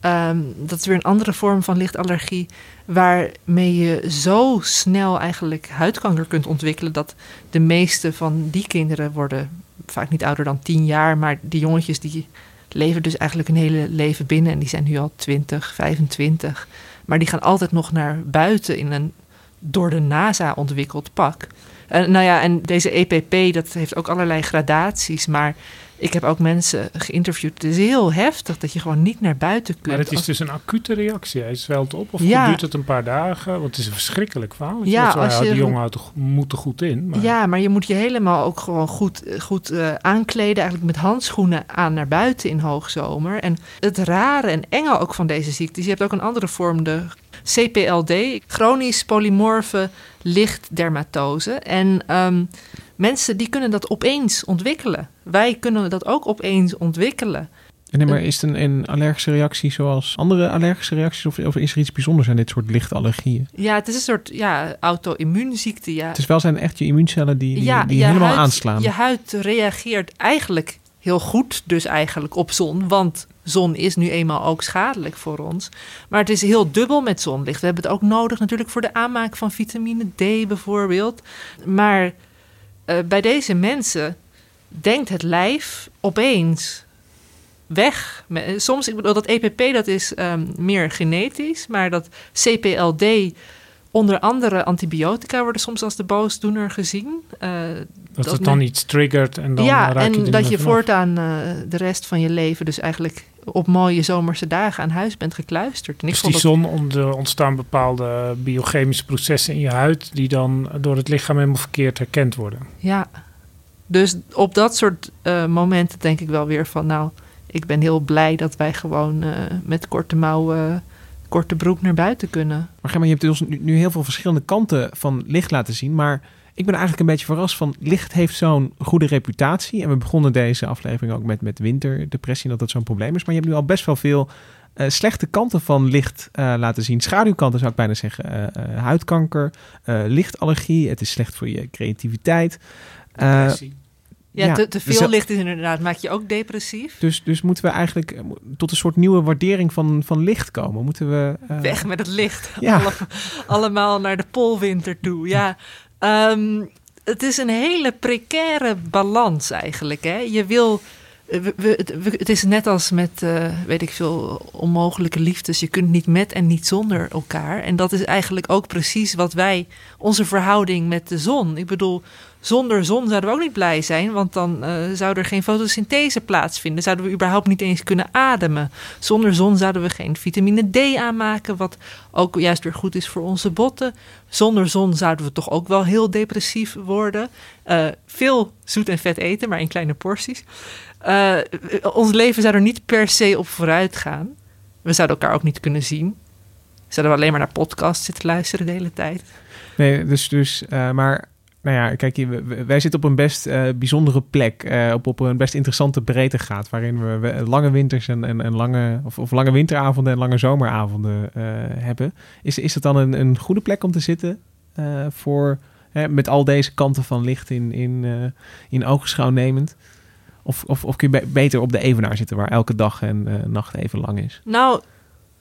Ehm, dat is weer een andere vorm van lichtallergie, waarmee je zo snel eigenlijk huidkanker kunt ontwikkelen dat de meeste van die kinderen worden vaak niet ouder dan 10 jaar, maar die jongetjes die leven dus eigenlijk een hele leven binnen en die zijn nu al 20, 25. Maar die gaan altijd nog naar buiten in een door de NASA ontwikkeld pak. En, nou ja, en deze EPP, dat heeft ook allerlei gradaties, maar ik heb ook mensen geïnterviewd. Het is heel heftig dat je gewoon niet naar buiten kunt. Maar het is dus een acute reactie. Hij zwelt op of Ja. duurt het een paar dagen? Want het is een verschrikkelijk verhaal. Ja, als je- die jongen houdt moet er goed in. Maar Ja, maar je moet je helemaal ook gewoon goed, goed eh, aankleden. Eigenlijk met handschoenen aan naar buiten in hoogzomer. En het rare en enge ook van deze ziekte is... je hebt ook een andere vorm, de CPLD. Chronisch polymorfe lichtdermatose. En ehm, mensen die kunnen dat opeens ontwikkelen. Wij kunnen dat ook opeens ontwikkelen. En nee, maar is het een, een allergische reactie zoals andere allergische reacties? Of, of is er iets bijzonders aan dit soort lichtallergieën? Ja, het is een soort ja, auto-immuunziekte. Ja. Het is wel zijn echt je immuuncellen die, die, ja, die je helemaal huid, aanslaan. Je huid reageert eigenlijk heel goed dus eigenlijk op zon. Want zon is nu eenmaal ook schadelijk voor ons. Maar het is heel dubbel met zonlicht. We hebben het ook nodig natuurlijk voor de aanmaak van vitamine D bijvoorbeeld. Maar eh, bij deze mensen denkt het lijf opeens weg. Soms, ik bedoel, dat EPP dat is ehm, meer genetisch, maar dat CPLD, onder andere antibiotica, worden soms als de boosdoener gezien. Eh, dat het dan iets triggert en dan ja, en dat je vanaf. voortaan eh, de rest van je leven dus eigenlijk op mooie zomerse dagen aan huis bent gekluisterd. En ik Dus vond die dat- zon er ontstaan bepaalde biochemische processen in je huid... die dan door het lichaam helemaal verkeerd herkend worden. Ja, dus op dat soort eh, momenten denk ik wel weer van... nou, ik ben heel blij dat wij gewoon eh, met korte mouwen, korte broek naar buiten kunnen. Maar Gemma, je hebt dus nu, nu heel veel verschillende kanten van licht laten zien. Maar ik ben eigenlijk een beetje verrast van licht heeft zo'n goede reputatie. En we begonnen deze aflevering ook met, met winterdepressie, dat dat zo'n probleem is. Maar je hebt nu al best wel veel eh, slechte kanten van licht eh, laten zien. Schaduwkanten zou ik bijna zeggen. Eh, eh, huidkanker, eh, lichtallergie. Het is slecht voor je creativiteit. Eh, Depressie. Ja, te, te dus veel dat- licht is inderdaad, maakt je ook depressief. Dus, dus moeten we eigenlijk tot een soort nieuwe waardering van, van licht komen? Moeten we... eh, Weg met het licht. Ja. Alle- allemaal naar de poolwinter toe. Ja, Ehm, het is een hele precaire balans eigenlijk. Hè? Je wil. we- het is net als met, eh, weet ik veel, onmogelijke liefdes. Je kunt niet met en niet zonder elkaar. En dat is eigenlijk ook precies wat wij, onze verhouding met de zon. Ik bedoel, zonder zon zouden we ook niet blij zijn, want dan eh, zou er geen fotosynthese plaatsvinden. Zouden we überhaupt niet eens kunnen ademen. Zonder zon zouden we geen vitamine D aanmaken, wat ook juist weer goed is voor onze botten. Zonder zon zouden we toch ook wel heel depressief worden. Eh, veel zoet en vet eten, maar in kleine porties. Eh, ons leven zou er niet per se op vooruit gaan. We zouden elkaar ook niet kunnen zien. Zouden we alleen maar naar podcasts zitten luisteren de hele tijd. Nee, dus, dus maar nou ja, kijk, wij zitten op een best eh, bijzondere plek, eh, op, op een best interessante breedtegraad, waarin we, lange winters en, en, en lange, of, of lange winteravonden en lange zomeravonden eh, hebben. Is, is het dan een, een goede plek om te zitten voor, met al deze kanten van licht in, in, in oogschouw nemend? Of, of, of kun je be- beter op de evenaar zitten, waar elke dag en nacht even lang is? Nou,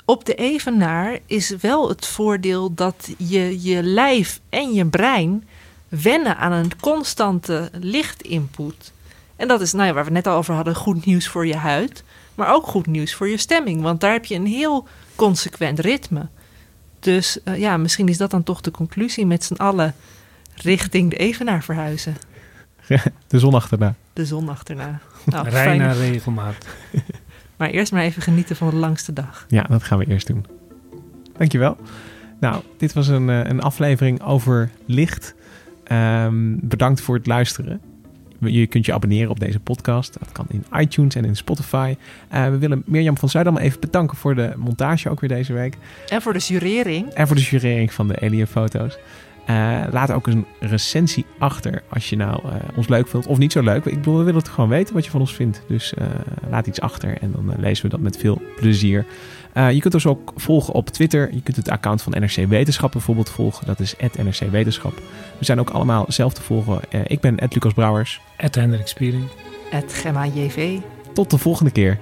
op de evenaar is wel het voordeel dat je je lijf en je brein wennen aan een constante lichtinput. En dat is, nou ja, waar we het net al over hadden, goed nieuws voor je huid. Maar ook goed nieuws voor je stemming. Want daar heb je een heel consequent ritme. Dus uh, ja, misschien is dat dan toch de conclusie met z'n allen richting de Evenaar verhuizen. de zon achterna. De zon achterna. Nou, Rij naar regelmaat. maar eerst maar even genieten van de langste dag. Ja, dat gaan we eerst doen. Dankjewel. Nou, dit was een, een aflevering over licht. Um, bedankt voor het luisteren. Je kunt je abonneren op deze podcast. Dat kan in iTunes en in Spotify. Uh, we willen Mirjam van Zuidam even bedanken voor de montage ook weer deze week. En voor de jurering. En voor de jurering van de Alien-foto's. Uh, laat ook een recensie achter als je nou uh, ons leuk vindt of niet zo leuk. Ik bedoel, we willen het gewoon weten wat je van ons vindt. Dus laat iets achter en dan lezen we dat met veel plezier. Je kunt ons ook volgen op Twitter. Je kunt het account van NRC Wetenschap bijvoorbeeld volgen. Dat is NRC Wetenschap. We zijn ook allemaal zelf te volgen. ik ben Lucas Brouwers. Hendrik Spiering. Gemma JV. Tot de volgende keer.